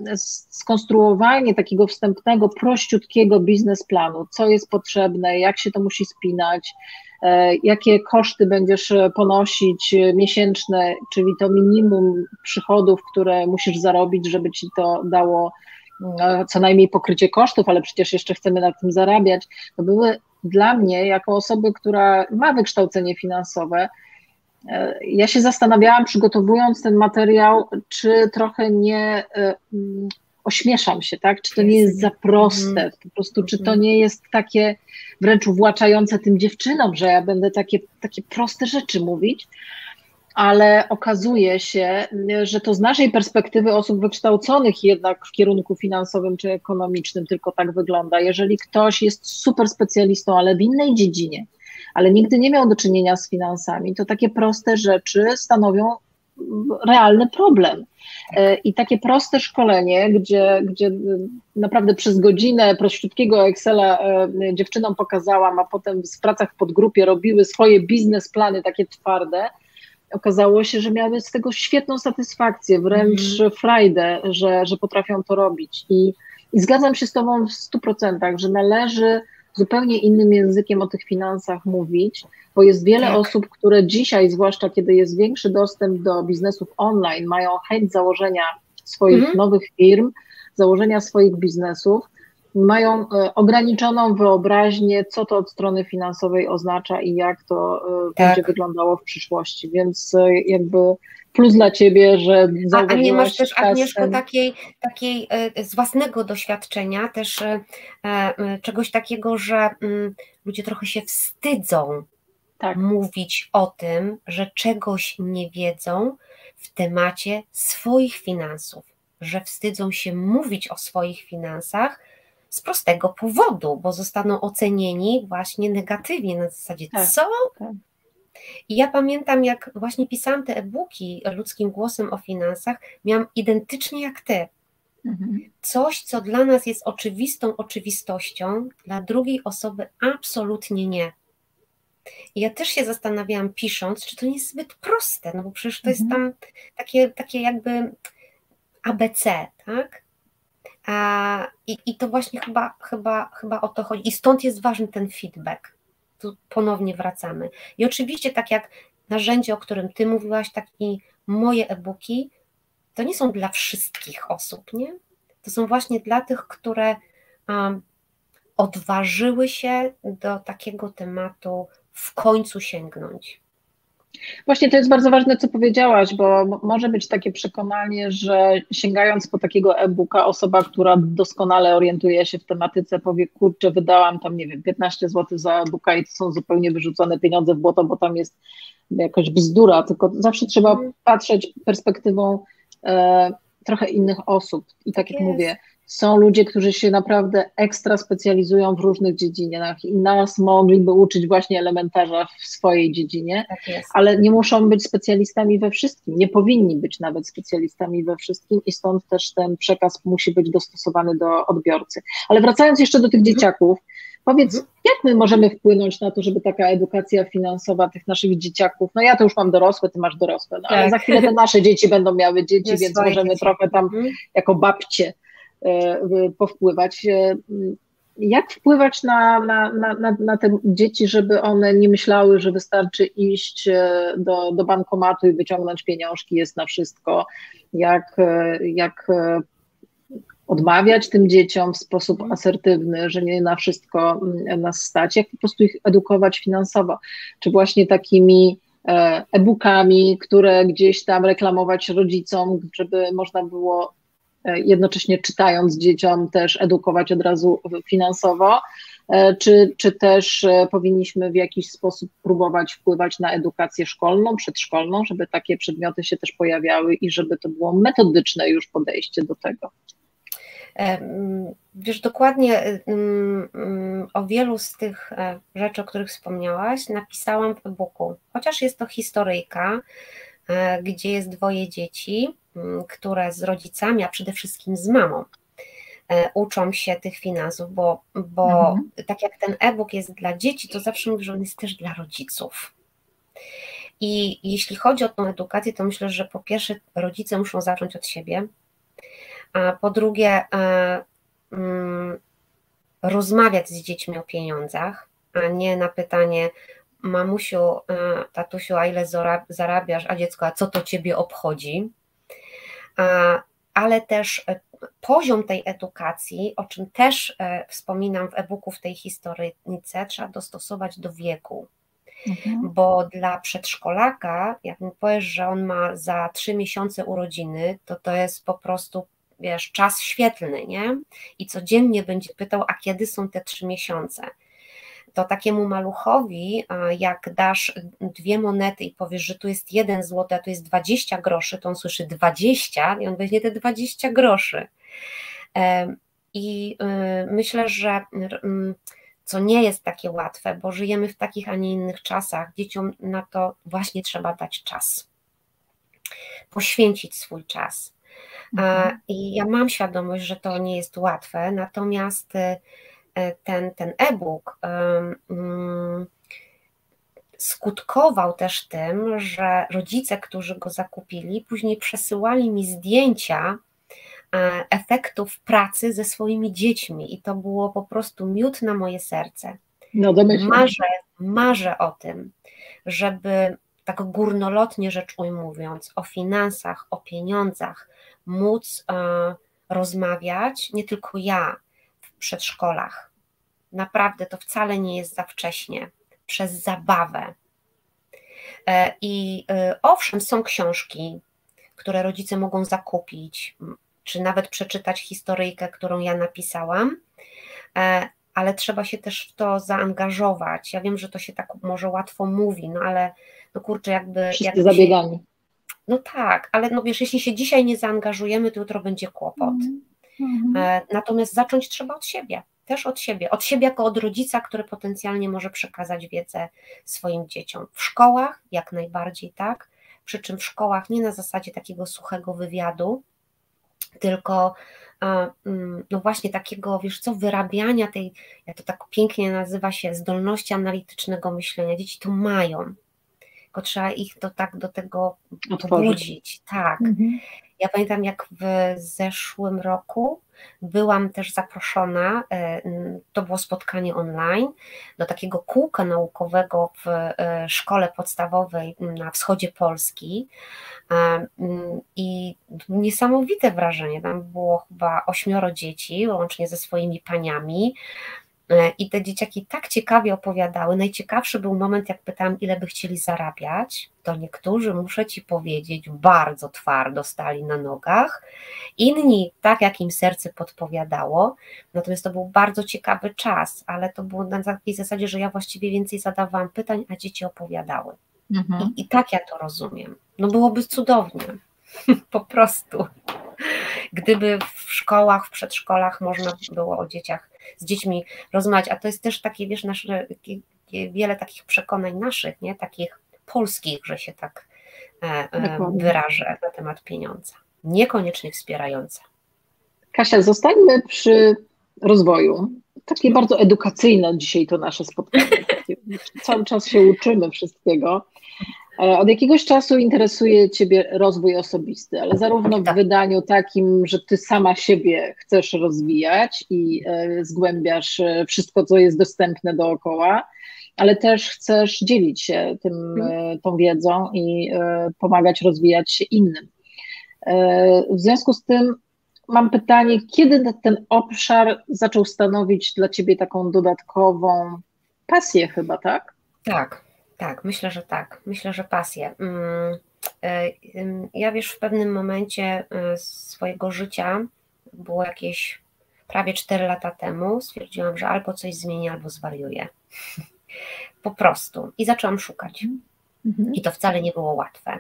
skonstruowanie takiego wstępnego, prościutkiego biznesplanu, co jest potrzebne, jak się to musi spinać, e, jakie koszty będziesz ponosić miesięczne, czyli to minimum przychodów, które musisz zarobić, żeby ci to dało co najmniej pokrycie kosztów, ale przecież jeszcze chcemy na tym zarabiać. To były dla mnie, jako osoby, która ma wykształcenie finansowe, E, ja się zastanawiałam, przygotowując ten materiał, czy trochę nie e, mm, ośmieszam się, tak? Czy to nie jest za proste, mhm. po prostu, czy to mhm. nie jest takie wręcz uwłaczające tym dziewczynom, że ja będę takie, takie proste rzeczy mówić, ale okazuje się, że to z naszej perspektywy osób wykształconych jednak w kierunku finansowym czy ekonomicznym tylko tak wygląda. Jeżeli ktoś jest super specjalistą, ale w innej dziedzinie, ale nigdy nie miał do czynienia z finansami, to takie proste rzeczy stanowią realny problem. E, I takie proste szkolenie, gdzie, gdzie naprawdę przez godzinę prościutkiego Excela e, dziewczynom pokazałam, a potem w pracach w podgrupie robiły swoje biznesplany takie twarde, okazało się, że miały z tego świetną satysfakcję, wręcz mm. frajdę, że, że potrafią to robić. I, I zgadzam się z Tobą w stu procentach, że należy zupełnie innym językiem o tych finansach mówić, bo jest wiele tak. osób, które dzisiaj, zwłaszcza kiedy jest większy dostęp do biznesów online, mają chęć założenia swoich mhm. nowych firm, założenia swoich biznesów, mają e, ograniczoną wyobraźnię, co to od strony finansowej oznacza i jak to e, tak. będzie wyglądało w przyszłości. Więc e, jakby plus dla ciebie, że A, a nie masz też, Agnieszko, takiej, takiej z własnego doświadczenia też czegoś takiego, że mm, ludzie trochę się wstydzą tak. mówić o tym, że czegoś nie wiedzą w temacie swoich finansów, że wstydzą się mówić o swoich finansach z prostego powodu, bo zostaną ocenieni właśnie negatywnie na zasadzie, tak. co? Tak i ja pamiętam, jak właśnie pisałam te e-booki ludzkim głosem o finansach, miałam identycznie jak ty. Mhm. Coś, co dla nas jest oczywistą oczywistością, dla drugiej osoby absolutnie nie. I ja też się zastanawiałam, pisząc, czy to nie jest zbyt proste, no bo przecież to jest mhm. tam takie, takie jakby ABC, tak? I, I to właśnie chyba, chyba, chyba o to chodzi. I stąd jest ważny ten feedback tu ponownie wracamy. I oczywiście, tak jak narzędzie, o którym Ty mówiłaś, tak i moje e-booki, to nie są dla wszystkich osób, nie? To są właśnie dla tych, które um, odważyły się do takiego tematu w końcu sięgnąć. Właśnie to jest bardzo ważne, co powiedziałaś, bo może być takie przekonanie, że sięgając po takiego e-booka, osoba, która doskonale orientuje się w tematyce, powie: Kurczę, wydałam tam, nie wiem, 15 zł za e-booka i to są zupełnie wyrzucone pieniądze w błoto, bo tam jest jakaś bzdura. Tylko zawsze trzeba mhm. patrzeć perspektywą e, trochę innych osób. I tak jak yes. mówię, są ludzie, którzy się naprawdę ekstra specjalizują w różnych dziedzinach i nas mogliby uczyć właśnie elementarza w swojej dziedzinie, tak ale nie muszą być specjalistami we wszystkim, nie powinni być nawet specjalistami we wszystkim i stąd też ten przekaz musi być dostosowany do odbiorcy. Ale wracając jeszcze do tych mhm. dzieciaków, Powiedz, mhm. jak my możemy wpłynąć na to, żeby taka edukacja finansowa tych naszych dzieciaków, no ja to już mam dorosłe, ty masz dorosłe, no, tak. ale za chwilę te nasze dzieci będą miały dzieci, więc możemy dzieci. trochę tam mhm. jako babcie powpływać. E, jak wpływać na, na, na, na, te dzieci, żeby one nie myślały, że wystarczy iść e, do, do bankomatu i wyciągnąć pieniążki, jest na wszystko, jak, e, jak e, odmawiać tym dzieciom w sposób asertywny, że nie na wszystko mm, nas stać, jak po prostu ich edukować finansowo, czy właśnie takimi e-bookami, które gdzieś tam reklamować rodzicom, żeby można było E, jednocześnie czytając dzieciom też edukować od razu finansowo, e, czy, czy też e, powinniśmy w jakiś sposób próbować wpływać na edukację szkolną, przedszkolną, żeby takie przedmioty się też pojawiały i żeby to było metodyczne już podejście do tego? Wiesz, dokładnie o wielu z tych rzeczy, o których wspomniałaś, napisałam w e-booku. Chociaż jest to historyjka, gdzie jest dwoje dzieci, które z rodzicami, a przede wszystkim z mamą e, uczą się tych finansów, bo, bo mhm. tak jak ten e-book jest dla dzieci, to zawsze mówię, że on jest też dla rodziców. I jeśli chodzi o tą edukację, to myślę, że po pierwsze rodzice muszą zacząć od siebie, a po drugie e, rozmawiać z dziećmi o pieniądzach, a nie na pytanie mamusiu, e, tatusiu, a ile zarabiasz, a dziecko, a co to ciebie obchodzi? ale też e, poziom tej edukacji, o czym też e, wspominam w e-booku w tej historyjce, trzeba dostosować do wieku. Mhm. Bo dla przedszkolaka, jak mi powiesz, że on ma za trzy miesiące urodziny, to to jest po prostu, wiesz, czas świetlny, nie? I codziennie będzie pytał, a kiedy są te trzy miesiące? To takiemu maluchowi, jak dasz dwie monety i powiesz, że tu jest jeden złoty, a tu jest 20 groszy, to on słyszy 20 i on weźmie te 20 groszy. I y, myślę, że mm, co nie jest takie łatwe, bo żyjemy w takich, a nie innych czasach, dzieciom na to właśnie trzeba dać czas. Poświęcić swój czas. Mhm. I ja mam świadomość, że to nie jest łatwe, natomiast y, ten, ten e-book mm, skutkował też tym, że rodzice, którzy go zakupili, później przesyłali mi zdjęcia e, efektów pracy ze swoimi dziećmi i to było po prostu miód na moje serce. No marzę, marzę o tym, żeby tak górnolotnie rzecz ujmując, o finansach, o pieniądzach móc e, rozmawiać, nie tylko ja, przedszkolach. Naprawdę to wcale nie jest za wcześnie, przez zabawę. E, I e, owszem, są książki, które rodzice mogą zakupić, czy nawet przeczytać historyjkę, którą ja napisałam, e, ale trzeba się też w to zaangażować. Ja wiem, że to się tak może łatwo mówi, no ale no kurczę, jakby. Wszyscy jakby zabiegani. Się, no tak, ale no wiesz, jeśli się dzisiaj nie zaangażujemy, to jutro będzie kłopot. Mm. Mhm. E, natomiast zacząć trzeba od siebie, też od siebie, od siebie jako od rodzica, który potencjalnie może przekazać wiedzę swoim dzieciom. W szkołach jak najbardziej tak, przy czym w szkołach nie na zasadzie takiego suchego wywiadu, tylko mm, no właśnie takiego, wiesz co, wyrabiania tej, jak to tak pięknie nazywa się, zdolności analitycznego myślenia. Dzieci to mają, tylko trzeba ich to tak do tego pobudzić. Tak. Mhm. Ja pamiętam, jak w zeszłym roku byłam też zaproszona, e, to było spotkanie online, do takiego kółka naukowego w e, szkole podstawowej na wschodzie Polski. I niesamowite wrażenie. Tam było chyba ośmioro dzieci, łącznie ze swoimi paniami. E, I te dzieciaki tak ciekawie opowiadały. Najciekawszy był moment, jak pytałam, ile by chcieli zarabiać. To niektórzy, muszę ci powiedzieć, bardzo twardo stali na nogach. Inni, tak jak im serce podpowiadało. Natomiast to był bardzo ciekawy czas, ale to było na takiej zasadzie, że ja właściwie więcej zadawałam pytań, a dzieci opowiadały. Mhm. I, I tak ja to rozumiem. No byłoby cudownie. po prostu. Gdyby w szkołach, w przedszkolach można było o dzieciach z dziećmi rozmawiać, a to jest też takie, wiesz, nasze, wiele takich przekonań naszych, nie, takich polskich, że się tak e, e wyrażę na temat pieniądza, niekoniecznie wspierające. Kasia, zostańmy przy rozwoju. Takie bardzo edukacyjne dzisiaj to nasze spotkanie. Cały czas się uczymy wszystkiego. Od jakiegoś czasu interesuje Ciebie rozwój osobisty, ale zarówno w tak. wydaniu takim, że Ty sama siebie chcesz rozwijać i e, zgłębiasz e, wszystko, co jest dostępne dookoła, ale też chcesz dzielić się tym, mhm. tą wiedzą i pomagać rozwijać się innym. W związku z tym mam pytanie, kiedy ten obszar zaczął stanowić dla Ciebie taką dodatkową pasję chyba, tak? Tak, tak, myślę, że tak. Myślę, że pasję. Mm, e, ja wiesz, w pewnym momencie e, swojego życia, było jakieś prawie 4 lata temu, stwierdziłam, że albo coś zmienię, albo zwariuję. Po prostu. I zaczęłam szukać. Mhm. I to wcale nie było łatwe,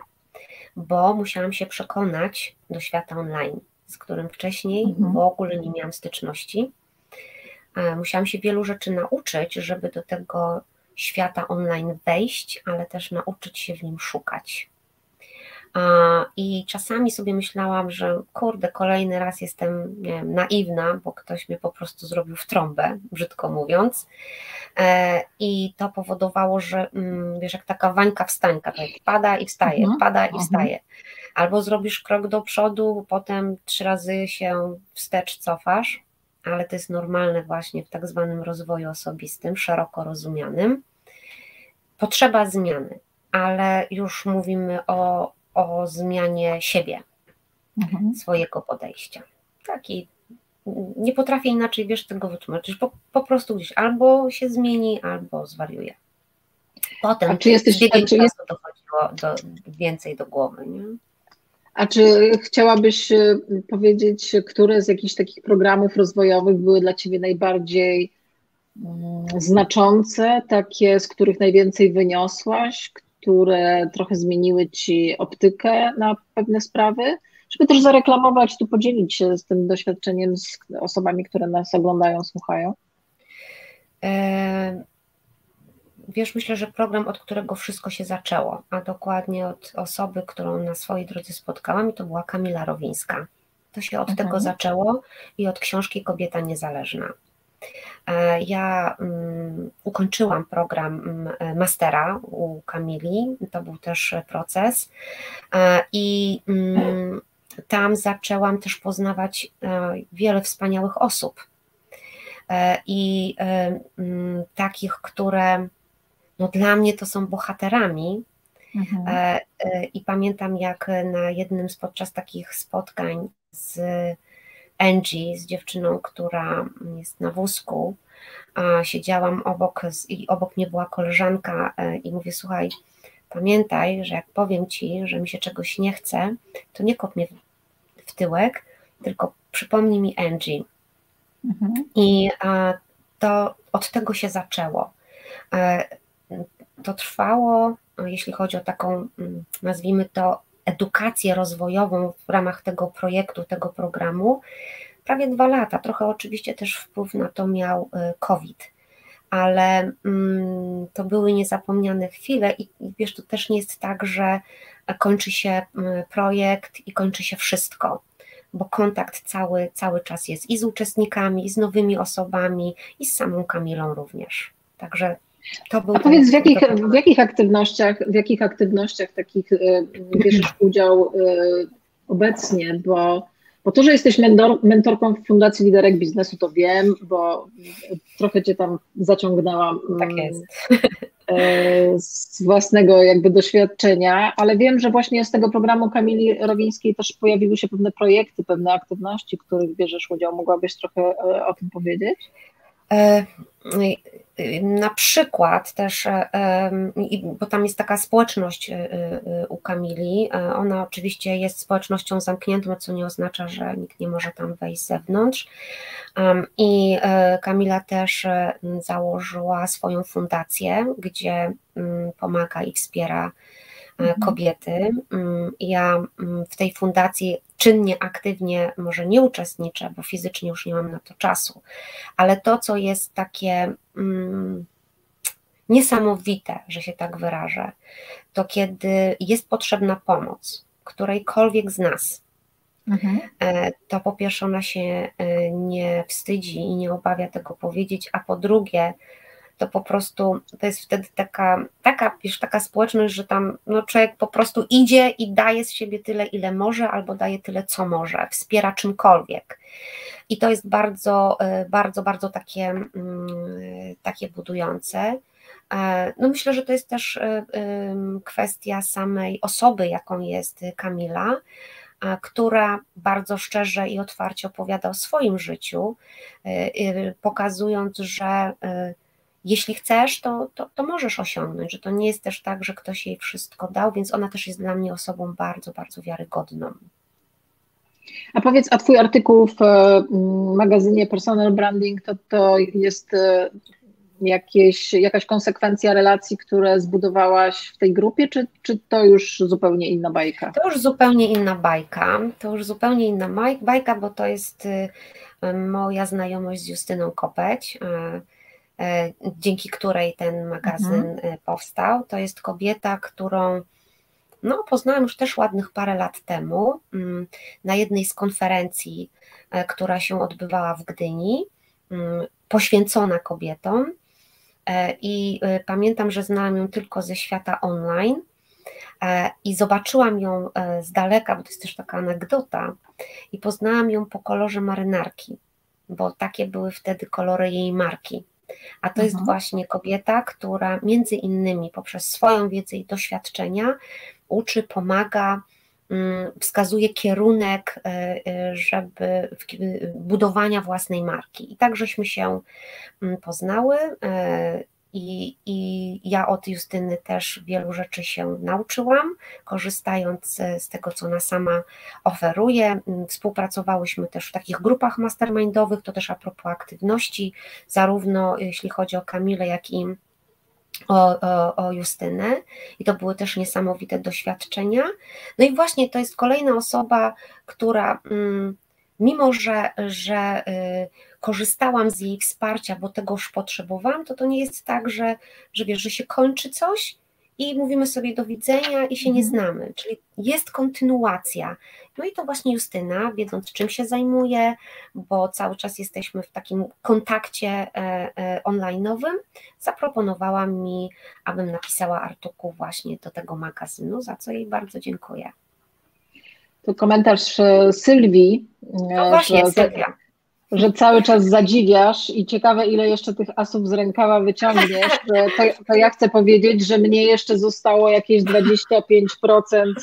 bo musiałam się przekonać do świata online, z którym wcześniej mhm. w ogóle nie miałam styczności. E, musiałam się wielu rzeczy nauczyć, żeby do tego świata online wejść, ale też nauczyć się w nim szukać. I czasami sobie myślałam, że kurde, kolejny raz jestem nie wiem, naiwna, bo ktoś mnie po prostu zrobił w trąbę, brzydko mówiąc. E, I to powodowało, że mm, wiesz, jak taka wańka wstańka, tak pada i wstaje, mhm, pada i mhm. wstaje. Albo zrobisz krok do przodu, potem trzy razy się wstecz cofasz, ale to jest normalne właśnie w tak zwanym rozwoju osobistym, szeroko rozumianym. Potrzeba zmiany, ale już mówimy o, o zmianie siebie, mhm. swojego podejścia. Taki nie potrafię inaczej, wiesz, tego wytłumaczyć. Po, po prostu gdzieś albo się zmieni, albo zwariuje. Potem a czy jesteś, z biegiem czasu dochodziło do, więcej do głowy. Nie? A czy chciałabyś e, powiedzieć, które z jakichś takich programów rozwojowych były dla Ciebie najbardziej mm, znaczące, takie, z których najwięcej wyniosłaś, które trochę zmieniły Ci optykę na pewne sprawy? Żeby też zareklamować, tu podzielić się z tym doświadczeniem z osobami, które nas oglądają, słuchają. E, wiesz, myślę, że program, od którego wszystko się zaczęło, a dokładnie od osoby, którą na swojej drodze spotkałam, i to była Kamila Rowińska. To się od mhm. tego zaczęło i od książki Kobieta Niezależna. E, ja um, ukończyłam program um, mastera u Kamili, to był też proces e, i um, tam zaczęłam też poznawać e, wiele wspaniałych osób i takich, które no dla mnie to są bohaterami. Mhm. E, e, I pamiętam, jak na jednym z podczas takich spotkań z Angie, z dziewczyną, która jest na wózku, siedziałam obok i obok mnie była koleżanka e, i mówię, słuchaj, pamiętaj, że jak powiem ci, że mi się czegoś nie chce, to nie kop mnie w tyłek, tylko przypomnij mi Angie. Mhm. I to od tego się zaczęło to trwało, jeśli chodzi o taką, mm, nazwijmy to, edukację rozwojową w ramach tego projektu, tego programu, prawie dwa lata. Trochę oczywiście też wpływ na to miał y, COVID, ale mm, to były niezapomniane chwile i, wiesz, to też nie jest tak, że kończy się y, projekt i kończy się wszystko bo kontakt cały, cały czas jest i z uczestnikami, i z nowymi osobami, i z samą Kamilą również. Także a powiedz, w jakich, w jakich aktywnościach, w jakich aktywnościach takich e, bierzesz udział e, obecnie, bo, bo to, że jesteś mentor, mentorką w Fundacji Liderek Biznesu, to wiem, bo trochę cię tam zaciągnęłam. Tak mm, jest. E, z własnego jakby doświadczenia, ale wiem, że właśnie z tego programu Kamili Rowińskiej też pojawiły się pewne projekty, pewne aktywności, w których bierzesz udział. Mogłabyś trochę o tym powiedzieć? Na przykład też, e, bo tam jest taka społeczność e, e, u Kamili, ona oczywiście jest społecznością zamkniętą, co nie oznacza, że nikt nie może tam wejść z zewnątrz. I Kamila też założyła swoją fundację, gdzie pomaga i wspiera. Kobiety. Mm, ja mm, w tej fundacji czynnie, aktywnie może nie uczestniczę, bo fizycznie już nie mam na to czasu, ale to, co jest takie mm, niesamowite, że się tak wyrażę, to kiedy jest potrzebna pomoc którejkolwiek z nas, mhm. E, to po pierwsze ona się e, nie wstydzi i nie obawia tego powiedzieć, a po drugie, to po prostu to jest wtedy taka, taka, wiesz, taka społeczność, że tam no, człowiek po prostu idzie i daje z siebie tyle, ile może, albo daje tyle, co może, wspiera czymkolwiek. I to jest bardzo, e, bardzo, bardzo takie, mm, takie budujące. E, no myślę, że to jest też e, kwestia samej osoby, jaką jest Kamila, która bardzo szczerze i otwarcie opowiada o swoim życiu, pokazując, że jeśli chcesz, to, to, to, możesz osiągnąć, że to nie jest też tak, że ktoś jej wszystko dał, więc ona też jest dla mnie osobą bardzo, bardzo wiarygodną. A powiedz, a Twój artykuł w mm, magazynie Personal Branding to, to jest e, jakieś, jakaś konsekwencja relacji, które zbudowałaś w tej grupie, czy, czy to już zupełnie inna bajka? To już zupełnie inna bajka. To już zupełnie inna bajka, bo to jest y, moja znajomość z Justyną Kopeć E, dzięki której ten magazyn mhm. E, powstał. To jest kobieta, którą no, poznałam już też ładnych parę lat temu mm, na jednej z konferencji, e, która się odbywała w Gdyni, mm, poświęcona kobietom. I pamiętam, że znałam ją tylko ze świata online i zobaczyłam ją z daleka, bo to jest też taka anegdota, i poznałam ją po kolorze marynarki, bo takie były wtedy kolory jej marki. A to jest mhm. właśnie kobieta, która między innymi poprzez swoją wiedzę i doświadczenia uczy, pomaga, mm, wskazuje kierunek, e, e, żeby budowania własnej marki. I tak żeśmy się mm, poznały. I, I ja od Justyny też wielu rzeczy się nauczyłam, korzystając z tego, co ona sama oferuje. Mm, współpracowałyśmy też w takich grupach mastermindowych, to też a propos aktywności, zarówno jeśli chodzi o Kamilę, jak i o, o, o Justynę i to były też niesamowite doświadczenia. No i właśnie to jest kolejna osoba, która mm, mimo, że, że y, korzystałam z jej wsparcia, bo tego już potrzebowałam, to to nie jest tak, że, że wiesz, że się kończy coś i mówimy sobie do widzenia i się nie mhm. znamy, czyli jest kontynuacja. No i to właśnie Justyna, wiedząc czym się zajmuje, bo cały czas jesteśmy w takim kontakcie e, e, online'owym, zaproponowała mi, abym napisała artykuł właśnie do tego magazynu, za co jej bardzo dziękuję. To komentarz e, Sylwii. No właśnie, że, Sylwia że cały czas zadziwiasz i ciekawe, ile jeszcze tych asów z rękawa wyciągniesz, to, to ja chcę powiedzieć, że mnie jeszcze zostało jakieś 25%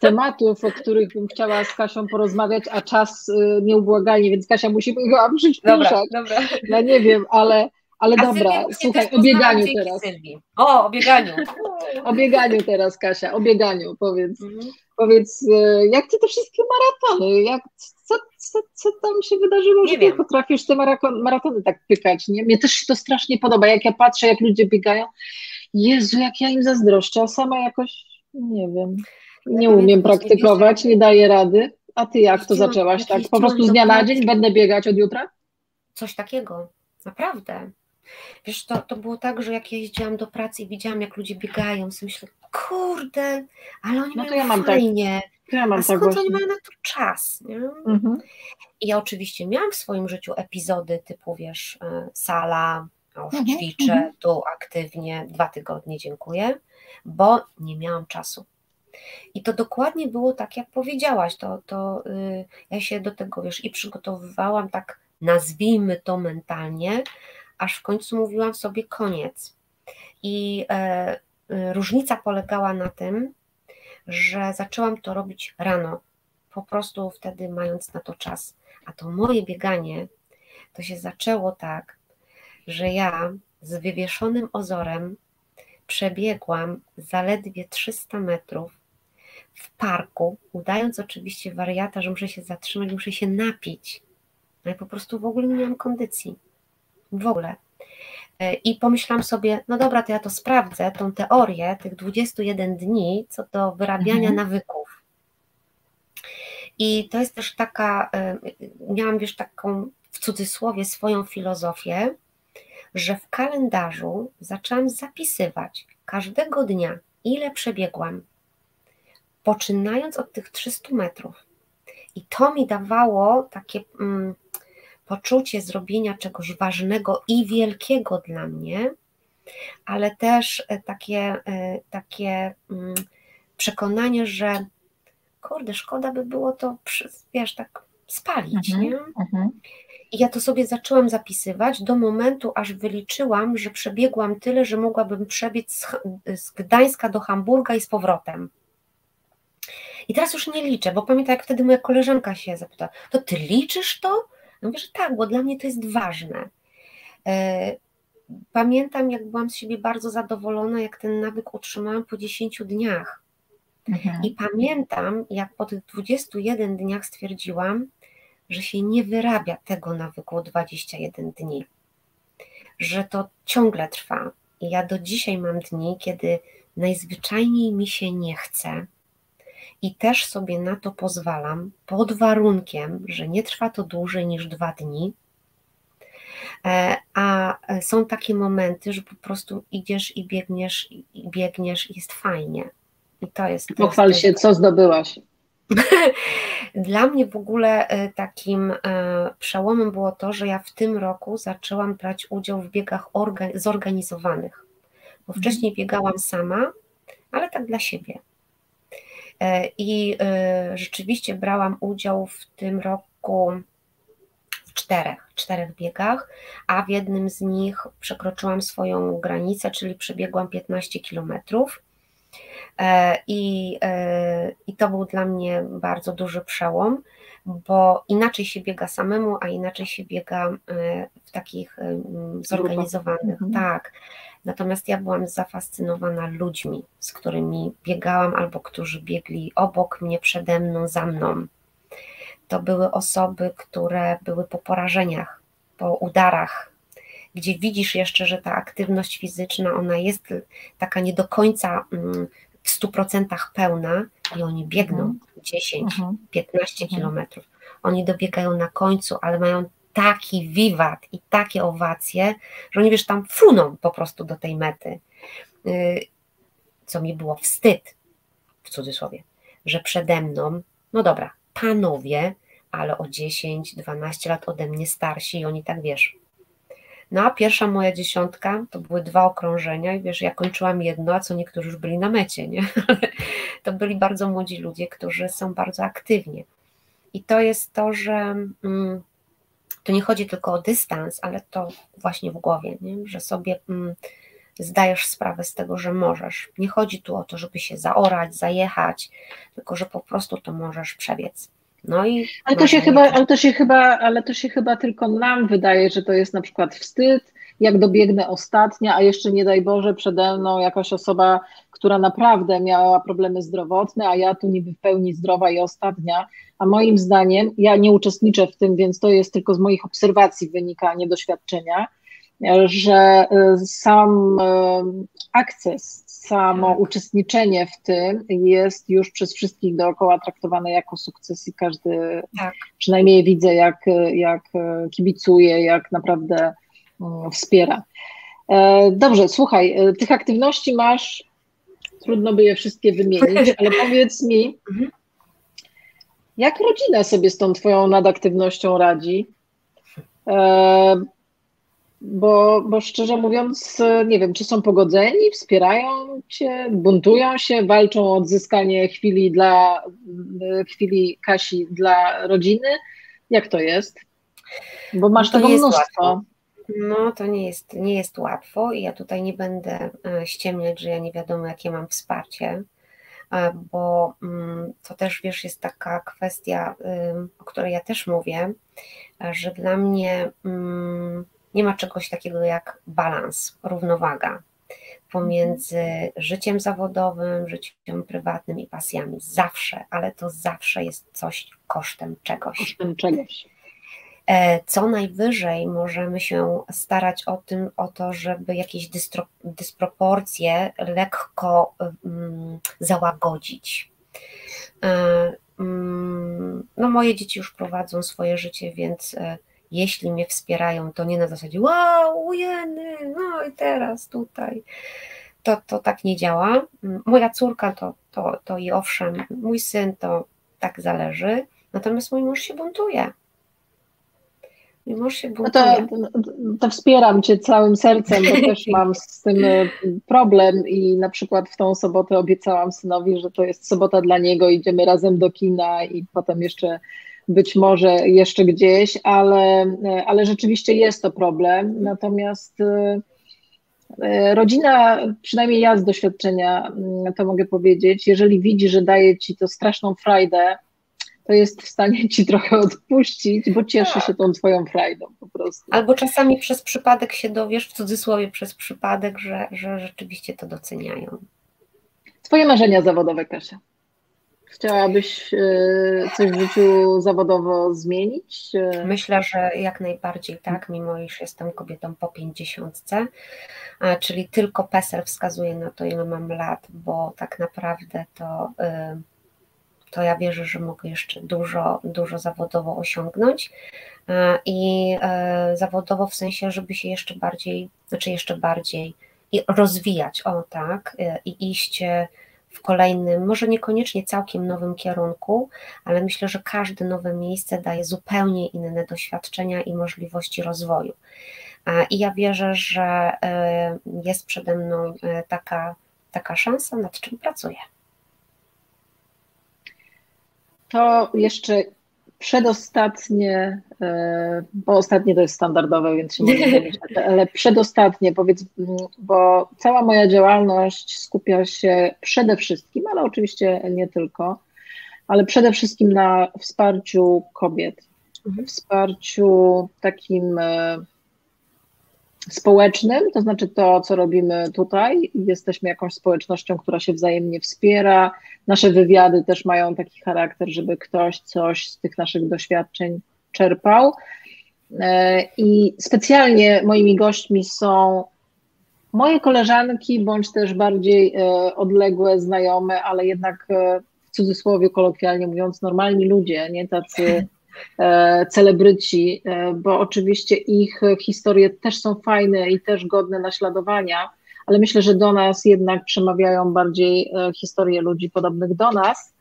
tematów, o których bym chciała z Kasią porozmawiać, a czas y, nieubłagalnie, więc Kasia musi go przyspieszać. Dobra, dobra. Ja nie wiem, ale, ale dobra, słuchaj, o bieganiu teraz. O, o bieganiu. o bieganiu teraz, Kasia, o bieganiu, powiedz. Mhm. Powiedz, y, jak ty te wszystkie maratony, jak, co, co, co tam się wydarzyło, nie że wiem. potrafisz te maratony tak pykać, nie? Mnie też się to strasznie podoba, jak ja patrzę, jak ludzie biegają, Jezu, jak ja im zazdroszczę, a sama jakoś, nie wiem, nie umiem praktykować, nie daję rady. A ty jak to zaczęłaś, tak? Po prostu z dnia na dzień będę biegać od jutra? Coś takiego, naprawdę. Wiesz, to, to było tak, że jak jeździłam do pracy i widziałam, jak ludzie biegają, sobie myślę, kurde, ale oni no mają ja mam tak. fajnie. Tak. Ja mam A skąd tak oni mają na to czas? Nie? Mhm. I ja oczywiście miałam w swoim życiu epizody typu, wiesz, e, sala, już mhm. ćwiczę, mhm. tu aktywnie, dwa tygodnie, dziękuję, bo nie miałam czasu. I to dokładnie było tak, jak powiedziałaś. To, to yy, ja się do tego wiesz i przygotowywałam tak, nazwijmy to mentalnie, aż w końcu mówiłam sobie koniec. I e, różnica polegała na tym, że zaczęłam to robić rano, po prostu wtedy mając na to czas. A to moje bieganie to się zaczęło tak, że ja z wywieszonym ozorem przebiegłam zaledwie 300 metrów w parku, udając oczywiście wariata, że muszę się zatrzymać, muszę się napić. No i po prostu w ogóle nie miałam kondycji. W ogóle. E, I pomyślałam sobie, no dobra, to ja to sprawdzę, tą teorię tych 21 dni co do wyrabiania mhm. nawyków. I to jest też taka, e, miałam wiesz taką w cudzysłowie swoją filozofię, że w kalendarzu zaczęłam zapisywać każdego dnia, ile przebiegłam, poczynając od tych 300 metrów. I to mi dawało takie mm, poczucie zrobienia czegoś ważnego i wielkiego dla mnie, ale też takie, takie mm, przekonanie, że kurde, szkoda by było to, wiesz, tak spalić, mhm, nie? Mhm. I ja to sobie zaczęłam zapisywać do momentu, aż wyliczyłam, że przebiegłam tyle, że mogłabym przebiec z, z Gdańska do Hamburga i z powrotem. I teraz już nie liczę, bo pamiętam, jak wtedy moja koleżanka się zapytała, to ty liczysz to? Ja mówię, że tak, bo dla mnie to jest ważne. E, pamiętam, jak byłam z siebie bardzo zadowolona, jak ten nawyk utrzymałam po 10 dniach. Mhm. I pamiętam, jak po tych 21 dniach stwierdziłam, że się nie wyrabia tego nawyku 21 dni, że to ciągle trwa. I ja do dzisiaj mam dni, kiedy najzwyczajniej mi się nie chce, i też sobie na to pozwalam pod warunkiem, że nie trwa to dłużej niż dwa dni. E, a są takie momenty, że po prostu idziesz i biegniesz, i biegniesz, i jest fajnie. I to jest. Pochwal się, co zdobyłaś. Dla mnie w ogóle e, takim e, przełomem było to, że ja w tym roku zaczęłam brać udział w biegach zorganizowanych. Bo mhm. wcześniej biegałam sama, ale tak dla siebie. E, I rzeczywiście brałam udział w tym roku w czterech, czterech biegach, a w jednym z nich przekroczyłam swoją granicę, czyli przebiegłam 15 kilometrów. E, I, e, I to był dla mnie bardzo duży przełom, bo inaczej się biega samemu, a inaczej się biega e, w takich zorganizowanych. Mhm. Tak. Natomiast ja byłam zafascynowana ludźmi, z którymi biegałam albo którzy biegli obok mnie, przede mną, za mną. To były osoby, które były po porażeniach, po udarach, gdzie widzisz jeszcze, że ta aktywność fizyczna, ona jest taka nie do końca mm, w 100% pełna i oni biegną mhm. 10, mhm. 15 mhm. kilometrów. Oni dobiegają na końcu, ale mają taki wiwat i takie owacje, że oni wiesz, tam fruną po prostu do tej mety. Y, co mi było wstyd, w cudzysłowie, że przede mną, no dobra, panowie, ale o 10, 12 lat ode mnie starsi i oni tak wiesz, no a pierwsza moja dziesiątka to były dwa okrążenia i wiesz, ja kończyłam jedno, a co niektórzy już byli na mecie, nie? To byli bardzo młodzi ludzie, którzy są bardzo aktywni. I to jest to, że mm, to nie chodzi tylko o dystans, ale to właśnie w głowie, nie? że sobie mm, zdajesz sprawę z tego, że możesz. Nie chodzi tu o to, żeby się zaorać, zajechać, tylko że po prostu to możesz przebiec. No i ale to się chyba, ale to się chyba, ale to się chyba tylko nam wydaje, że to jest na przykład wstyd, jak dobiegnę ostatnia, a jeszcze nie daj Boże przede mną jakaś osoba, która naprawdę miała problemy zdrowotne, a ja tu niby w pełni zdrowa i ostatnia, a moim zdaniem, ja nie uczestniczę w tym, więc to jest tylko z moich obserwacji wynika, nie doświadczenia, że y, sam y, akces, samo tak. uczestniczenie w tym jest już przez wszystkich dookoła traktowane jako sukces i każdy, tak. przynajmniej widzę, jak, jak kibicuje, jak naprawdę wspiera. E, dobrze, słuchaj, e, tych aktywności masz, trudno by je wszystkie wymienić, ale powiedz mi, mhm. jak rodzina sobie z tą twoją nadaktywnością radzi? E, bo, bo szczerze mówiąc, nie wiem, czy są pogodzeni, wspierają cię, buntują się, walczą o odzyskanie chwili dla chwili Kasi dla rodziny. Jak to jest? Bo masz no tego mnóstwo. Łatwo. No, to nie jest, nie jest łatwo i ja tutaj nie będę e, ściemniać, że ja nie wiadomo, jakie mam wsparcie, e, bo mm, to też, wiesz, jest taka kwestia, o której ja też mówię, że dla mnie mm, nie ma czegoś takiego jak balans, równowaga pomiędzy życiem zawodowym, życiem prywatnym i pasjami. Zawsze, ale to zawsze jest coś kosztem czegoś. Kosztem czegoś. E, co najwyżej możemy się starać o tym, o to, żeby jakieś dysproporcje lekko um, załagodzić. Um, no moje dzieci już prowadzą swoje życie, więc e, jeśli mnie wspierają, to nie na zasadzie wow, ujeny, no i teraz tutaj. To, to tak nie działa. Moja córka to, to, to i owszem, mój syn to tak zależy, natomiast mój mąż się buntuje. Mimo, się no to, to wspieram Cię całym sercem, bo też mam z tym e, problem i na przykład w tą sobotę obiecałam synowi, że to jest sobota dla niego, idziemy razem do kina i potem jeszcze być może jeszcze gdzieś, ale, e, ale rzeczywiście jest to problem. Natomiast e, rodzina, przynajmniej ja z doświadczenia mm, to mogę powiedzieć, jeżeli widzi, że daje Ci to straszną frajdę, to jest w stanie ci trochę odpuścić, bo cieszy tak. się tą twoją frajdą po prostu. Albo czasami przez przypadek się dowiesz, w cudzysłowie przez przypadek, że, że rzeczywiście to doceniają. Twoje marzenia zawodowe, Kasia? Chciałabyś e, coś w życiu zawodowo zmienić? Myślę, że jak najbardziej tak, mimo iż jestem kobietą po pięćdziesiątce, czyli tylko PESEL wskazuje na to, ile mam lat, bo tak naprawdę to e, to ja wierzę, że mogę jeszcze dużo, dużo zawodowo osiągnąć e, i e, zawodowo w sensie, żeby się jeszcze bardziej, znaczy jeszcze bardziej rozwijać, o tak, e, i iść w kolejnym, może niekoniecznie całkiem nowym kierunku, ale myślę, że każde nowe miejsce daje zupełnie inne doświadczenia i możliwości rozwoju. I ja wierzę, że jest przede mną taka, taka szansa, nad czym pracuję to jeszcze przedostatnie, e, bo ostatnie to jest standardowe, więc się nie ale przedostatnie powiedz, bo cała moja działalność skupia się przede wszystkim, ale oczywiście nie tylko, ale przede wszystkim na wsparciu kobiet, mhm. wsparciu takim e, społecznym, to znaczy to, co robimy tutaj. Jesteśmy jakąś społecznością, która się wzajemnie wspiera. Nasze wywiady też mają taki charakter, żeby ktoś coś z tych naszych doświadczeń czerpał. E, I specjalnie moimi gośćmi są moje koleżanki, bądź też bardziej e, odległe, znajome, ale jednak e, w cudzysłowie kolokwialnie mówiąc, normalni ludzie, nie tacy celebryci, e, bo oczywiście ich historie też są fajne i też godne naśladowania, ale myślę, że do nas jednak przemawiają bardziej e, historie ludzi podobnych do nas.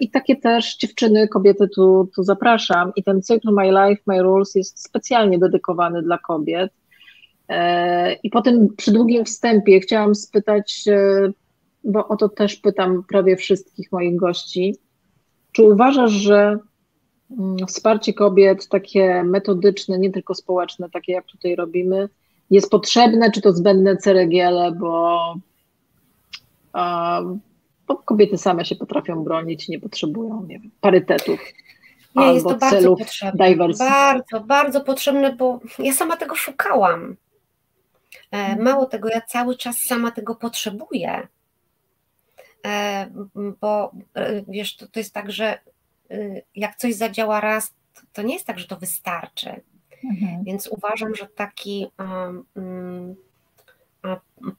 I takie też dziewczyny, kobiety tu, tu zapraszam. I ten cykl My Life, My Rules jest specjalnie dedykowany dla kobiet. I po tym przy długim wstępie chciałam spytać, bo o to też pytam prawie wszystkich moich gości. Czy uważasz, że wsparcie kobiet, takie metodyczne, nie tylko społeczne, takie jak tutaj robimy, jest potrzebne, czy to zbędne ceregiele, bo, bo kobiety same się potrafią bronić, nie potrzebują nie wiem, parytetów. Nie, albo jest to bardzo potrzebne. Bardzo, bardzo potrzebne, bo ja sama tego szukałam. E, mhm. Mało tego, ja cały czas sama tego potrzebuję. E, bo e, wiesz, to, to jest tak, że jak coś zadziała raz, to nie jest tak, że to wystarczy. Mhm. Więc uważam, że taki um, um,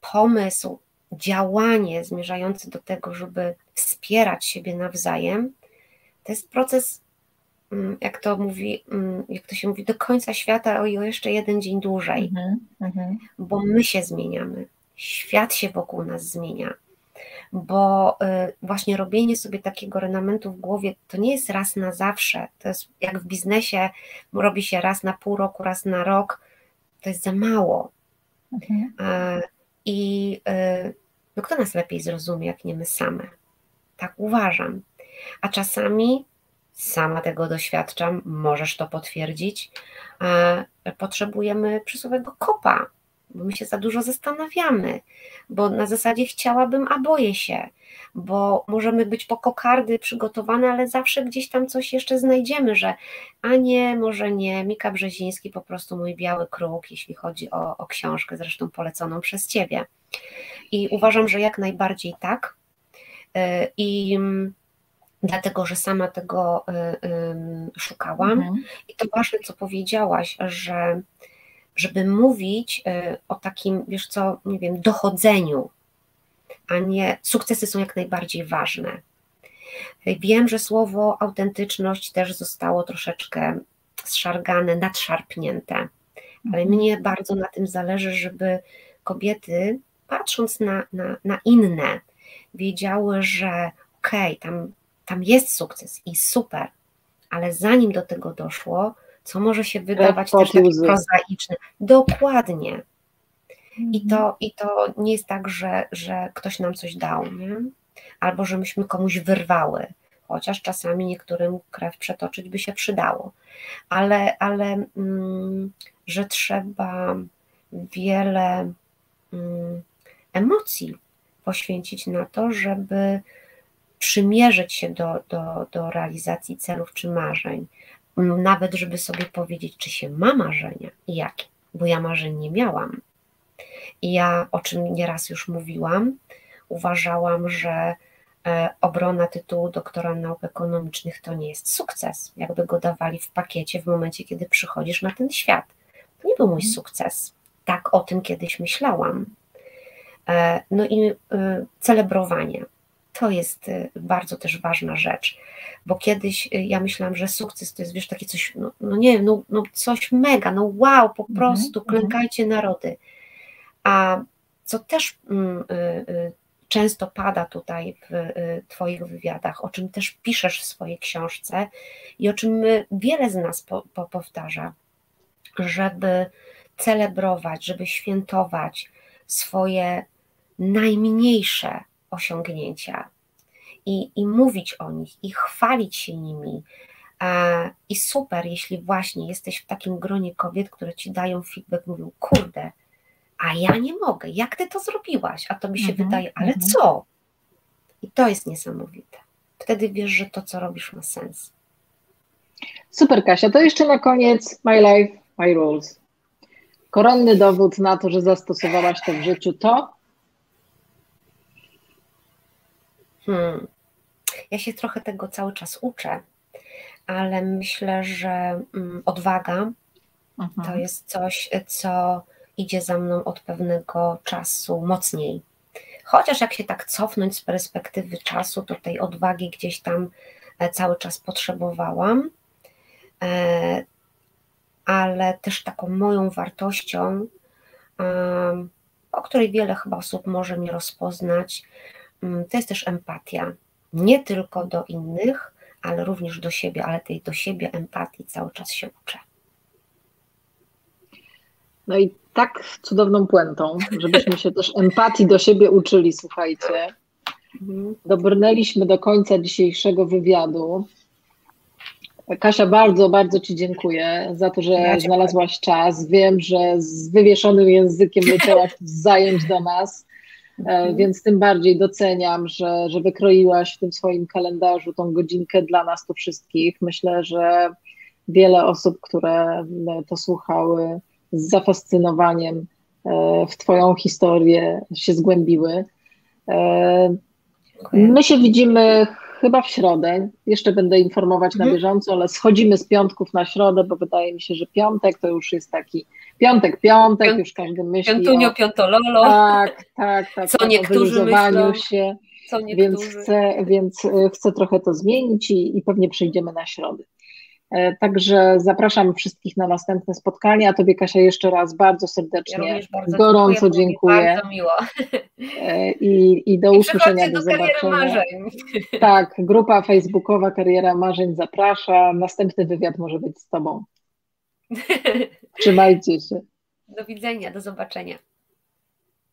pomysł, działanie zmierzający do tego, żeby wspierać siebie nawzajem, to jest proces, jak to mówi, jak to się mówi, do końca świata o jeszcze jeden dzień dłużej, mhm. Mhm. bo my się zmieniamy, świat się wokół nas zmienia bo y, właśnie robienie sobie takiego renamentu w głowie to nie jest raz na zawsze. To jest jak w biznesie robi się raz na pół roku, raz na rok, to jest za mało. Mhm. I y, no kto nas lepiej zrozumie, jak nie my same? Tak uważam. A czasami sama tego doświadczam, możesz to potwierdzić. Potrzebujemy przysłowego kopa, bo my się za dużo zastanawiamy, bo na zasadzie chciałabym, a boję się, bo możemy być po kokardy przygotowane, ale zawsze gdzieś tam coś jeszcze znajdziemy, że a nie, może nie, Mika Brzeziński po prostu mój biały kruk, jeśli chodzi o, o książkę, zresztą poleconą przez Ciebie. I uważam, że jak najbardziej tak. Y, I dlatego, że sama tego y, y, szukałam. Mhm. I to ważne, co powiedziałaś, że żeby mówić y, o takim, wiesz co, nie wiem, dochodzeniu, a nie sukcesy są jak najbardziej ważne. Wiem, że słowo autentyczność też zostało troszeczkę zszargane, nadszarpnięte, ale mhm. mnie bardzo na tym zależy, żeby kobiety, patrząc na, na, na inne, wiedziały, że okej, okay, tam, tam jest sukces i super, ale zanim do tego doszło, co może się wydawać też takie prozaiczne. Dokładnie. I to, mhm. I to nie jest tak, że, że ktoś nam coś dał, nie? albo że myśmy komuś wyrwały, chociaż czasami niektórym krew przetoczyć by się przydało, ale, ale mm, że trzeba wiele mm, emocji poświęcić na to, żeby przymierzyć się do, do, do realizacji celów czy marzeń, nawet żeby sobie powiedzieć, czy się ma marzenia i jakie, bo ja marzeń nie miałam. I ja, o czym nieraz już mówiłam, uważałam, że e, obrona tytułu doktora nauk ekonomicznych to nie jest sukces, jakby go dawali w pakiecie w momencie, kiedy przychodzisz na ten świat. To nie był mój mhm. sukces. Tak o tym kiedyś myślałam. E, no i e, celebrowanie. To jest bardzo też ważna rzecz, bo kiedyś ja myślałam, że sukces to jest, wiesz, takie coś, no, no nie no, no coś mega, no wow, po mhm, prostu, mm klękajcie narody. A co też mm, y, y, często pada tutaj w y, Twoich wywiadach, o czym też piszesz w swojej książce i o czym wiele z nas po, po powtarza, żeby celebrować, żeby świętować swoje najmniejsze osiągnięcia i, i mówić o nich, i chwalić się nimi. I super, jeśli właśnie jesteś w takim gronie kobiet, które ci dają feedback, mówią, kurde, a ja nie mogę, jak ty to zrobiłaś? A to mi się mhm, wydaje, ale mhm. co? I to jest niesamowite. Wtedy wiesz, że to, co robisz, ma sens. Super, Kasia. To jeszcze na koniec My Life, My Rules. Koronny dowód na to, że zastosowałaś to w życiu, to? Hmm. Ja się trochę tego cały czas uczę, ale myślę, że mm, odwaga mhm. to jest coś, co idzie za mną od pewnego czasu mocniej. Chociaż jak się tak cofnąć z perspektywy czasu, to tej odwagi gdzieś tam e, cały czas potrzebowałam, e, ale też taką moją wartością, o której wiele chyba osób może nie rozpoznać, to jest też empatia. Nie tylko do innych, ale również do siebie, ale tej do siebie empatii cały czas się uczę. No i tak cudowną puentą, żebyśmy się też empatii do siebie uczyli, słuchajcie. Dobrnęliśmy do końca dzisiejszego wywiadu. Kasia, bardzo, bardzo Ci dziękuję za to, że ja znalazłaś czas. Wiem, że z wywieszonym językiem leciałaś z zajęć do nas, mhm. więc tym bardziej doceniam, że, że wykroiłaś w tym swoim kalendarzu tą godzinkę dla nas tu wszystkich. Myślę, że wiele osób, które to słuchały, z zafascynowaniem e, w Twoją historię się zgłębiły. E, my się widzimy chyba w środę. Jeszcze będę informować mhm. na bieżąco, ale schodzimy z piątków na środę, bo wydaje mi się, że piątek to już jest taki piątek, piątek, Piąt, już każdy myśli Piątunio, o... piątololo. Tak, tak, tak. Co tak, niektórzy myślą. się. Co niektórzy. Więc chcę, więc e, chcę trochę to zmienić i, i pewnie przejdziemy na środę. E, także zapraszam wszystkich na następne spotkanie. A Tobie, Kasia, jeszcze raz bardzo serdecznie, ja bardzo gorąco dziękuję. dziękuję. Bardzo miło. E, I, i do I usłyszenia, do, do zobaczenia. Tak, grupa facebookowa Kariera Marzeń zaprasza. Następny wywiad może być z Tobą. Trzymajcie się. Do widzenia, do zobaczenia.